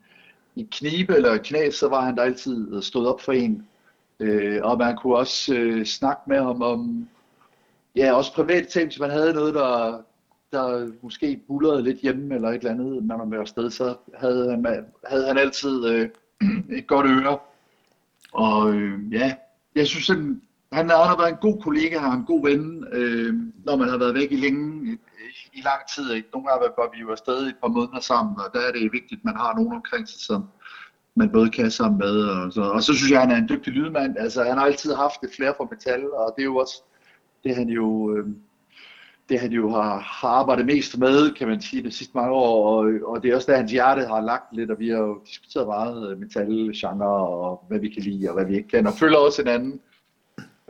i knibe eller knæ, så var han der altid stået op for en. Øh, og man kunne også øh, snakke med ham om ja, også private ting, hvis man havde noget, der, der måske bullerede lidt hjemme eller et eller andet, når man var afsted, så havde han, havde han altid øh, et godt øre. Og øh, ja, jeg synes simpelthen, han har været en god kollega, han en god ven, øh, når man har været væk i længe, i, i lang tid. Ikke? Nogle gange var vi jo afsted et par måneder sammen, og der er det vigtigt, at man har nogen omkring sig, som man både kan sammen med. Og så, og så synes jeg, at han er en dygtig lydmand. Altså, han har altid haft et flere for metal, og det er jo også det, han jo... Øh, det han jo har, har arbejdet mest med, kan man sige, de sidste mange år, og, og det er også der, hans hjerte har lagt lidt, og vi har jo diskuteret meget øh, metal, genre, og hvad vi kan lide, og hvad vi ikke kan, og følger også hinanden.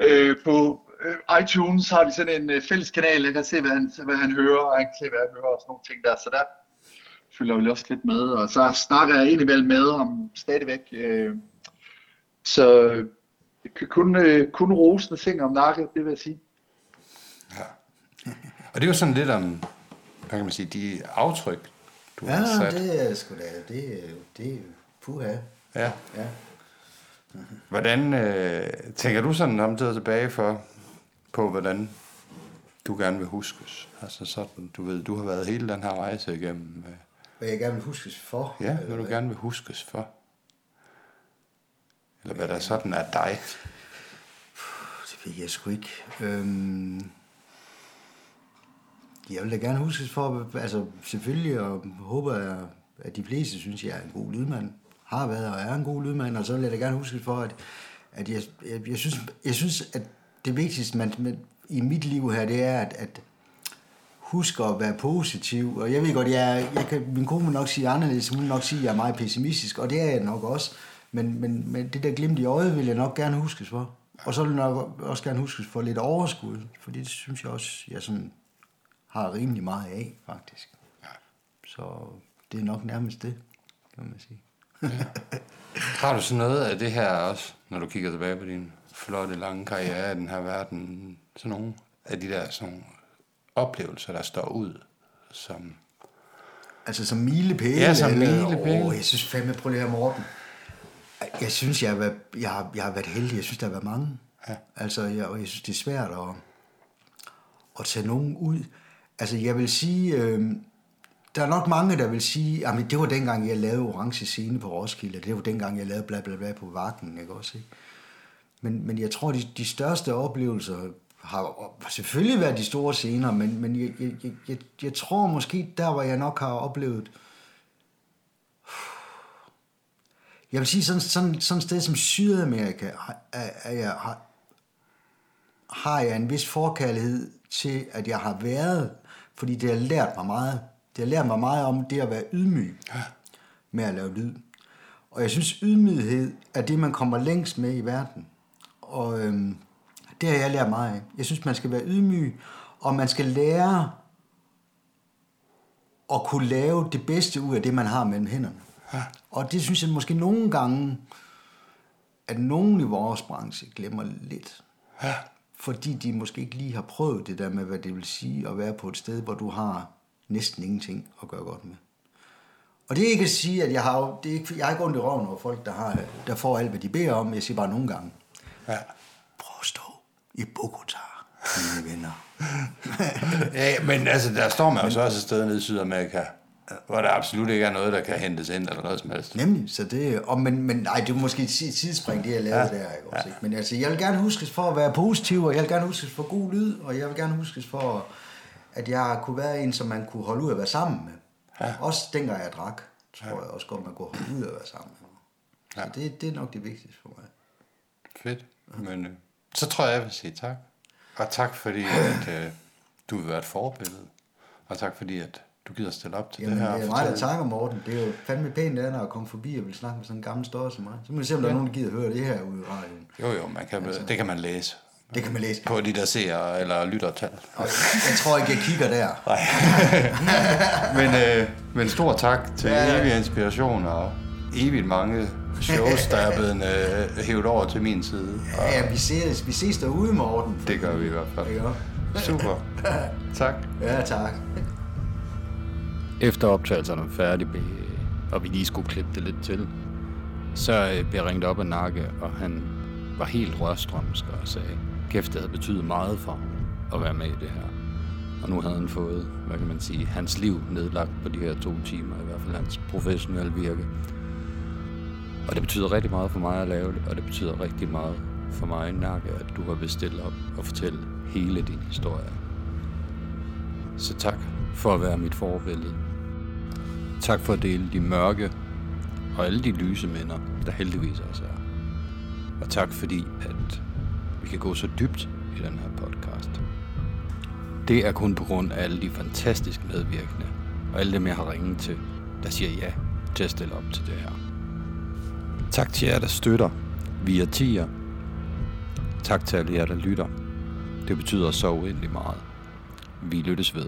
Øh, på øh, iTunes har vi sådan en øh, fælles kanal, jeg kan se, hvad han, hvad han hører, og han kan se, hvad han hører, og sådan nogle ting der, så der følger vi også lidt med, og så snakker jeg indimellem med ham stadigvæk. Øh, så kun, øh, kun rosende ting om nakke, det vil jeg sige. Ja. Og det er jo sådan lidt om, hvad kan man sige, de aftryk, du ja, har sat. Ja, det er sgu da, det, det er puha. Ja. ja. Hvordan øh, tænker du sådan om det tilbage for, på, hvordan du gerne vil huskes? Altså sådan, du ved, du har været hele den her rejse igennem. Øh, hvad jeg gerne vil huskes for? Ja, hvad du hvad? gerne vil huskes for. Eller hvad der sådan er dig. Det ved jeg sgu ikke. Øhm, jeg vil da gerne huskes for, altså selvfølgelig, og håber jeg, at de fleste synes, jeg er en god lydmand har været og er en god lydmand, og så vil jeg da gerne huske for, at, at jeg, jeg, jeg, synes, jeg synes, at det vigtigste man, man, i mit liv her, det er, at, at huske at være positiv. Og jeg ved godt, jeg, jeg kan, min kone vil nok sige anderledes, hun vil nok sige, at jeg er meget pessimistisk, og det er jeg nok også. Men, men, men det der glimt i øjet vil jeg nok gerne huskes for. Og så vil jeg nok også gerne huskes for lidt overskud, for det synes jeg også, jeg sådan har rimelig meget af, faktisk. Så det er nok nærmest det, kan man sige. Ja. Har du så noget af det her også, når du kigger tilbage på din flotte, lange karriere i den her verden, sådan nogle af de der sådan oplevelser, der står ud som... Altså som milepæle? Ja, som milepæle. Åh, jeg synes fandme, prøv lige her, Morten. Jeg synes, jeg har, været, jeg, har, jeg har været heldig. Jeg synes, der har været mange. Ja. Altså, jeg, og jeg synes, det er svært at, at tage nogen ud. Altså, jeg vil sige, øh, der er nok mange, der vil sige, at det var dengang, jeg lavede orange scene på Roskilde, det var dengang, jeg lavede bla bla bla på Vagten, ikke også? Ikke? Men, men jeg tror, de, de største oplevelser har selvfølgelig været de store scener, men, men jeg, jeg, jeg, jeg, tror måske, der hvor jeg nok har oplevet jeg vil sige, sådan, sådan, sådan et sted som Sydamerika, er, er jeg, har, har jeg en vis forkærlighed til, at jeg har været, fordi det har lært mig meget. Det har lært mig meget om det at være ydmyg med at lave lyd. Og jeg synes, ydmyghed er det, man kommer længst med i verden. Og øhm, det har jeg lært meget af. Jeg synes, man skal være ydmyg, og man skal lære at kunne lave det bedste ud af det, man har mellem hænderne. Ja. Og det synes jeg måske nogle gange, at nogen i vores branche glemmer lidt. Ja. Fordi de måske ikke lige har prøvet det der med, hvad det vil sige at være på et sted, hvor du har næsten ingenting at gøre godt med. Og det er ikke at sige, at jeg har, det er ikke, jeg har ikke ondt i røven over folk, der, har, der får alt, hvad de beder om. Jeg siger bare nogle gange. Ja. I Bogota, mine venner. ja, men altså, der står man jo så også et sted nede i Sydamerika, hvor der absolut ikke er noget, der kan hentes ind, eller noget som helst. Nemlig, så det, og men, men nej, det er måske et tidsspring, det jeg lavede ja. der, ikke også, ja. ikke? Men altså, jeg vil gerne huskes for at være positiv, og jeg vil gerne huskes for god lyd, og jeg vil gerne huskes for, at jeg kunne være en, som man kunne holde ud at være sammen med. Ja. Også dengang jeg drak, tror ja. jeg også godt, man kunne holde ud at være sammen med. Så ja. det, det er nok det vigtigste for mig. Fedt. Men øh, så tror jeg, jeg vil sige tak. Og tak fordi, at øh, du vil være et forbillede. Og tak fordi, at du gider stille op til Jamen, det her. det er meget, der takker, Morten. Det er jo fandme pænt, der at komme forbi og vil snakke med sådan en gammel større som mig. Så må vi se, om der ja. er nogen, der gider høre det her ude i radioen. Jo, jo, man kan, altså, det kan man læse. Det kan man læse. På de der ser eller lytter tal. Jeg tror ikke, jeg kigger der. Nej. men, øh, men stor tak til ja, ja. evig inspiration og evigt mange shows, der er blevet øh, hævet over til min side. Ja, ja vi, ses, vi ses derude, Morten. Det gør vi i hvert fald. Ja. Super. tak. Ja, tak. Efter optagelserne var færdige, og vi lige skulle klippe det lidt til, så øh, blev jeg ringet op af Nakke, og han var helt rørstrømsk og sagde, kæft, det havde betydet meget for at være med i det her. Og nu havde han fået, hvad kan man sige, hans liv nedlagt på de her to timer, i hvert fald hans professionelle virke. Og det betyder rigtig meget for mig at lave det, og det betyder rigtig meget for mig, Nakke, at du har bestilt op og fortælle hele din historie. Så tak for at være mit forbillede. Tak for at dele de mørke og alle de lyse minder, der heldigvis også er. Og tak fordi, at vi kan gå så dybt i den her podcast. Det er kun på grund af alle de fantastiske medvirkende, og alle dem, jeg har ringet til, der siger ja til at stille op til det her. Tak til jer, der støtter via tier. Tak til alle jer, der lytter. Det betyder så uendelig meget. Vi lyttes ved.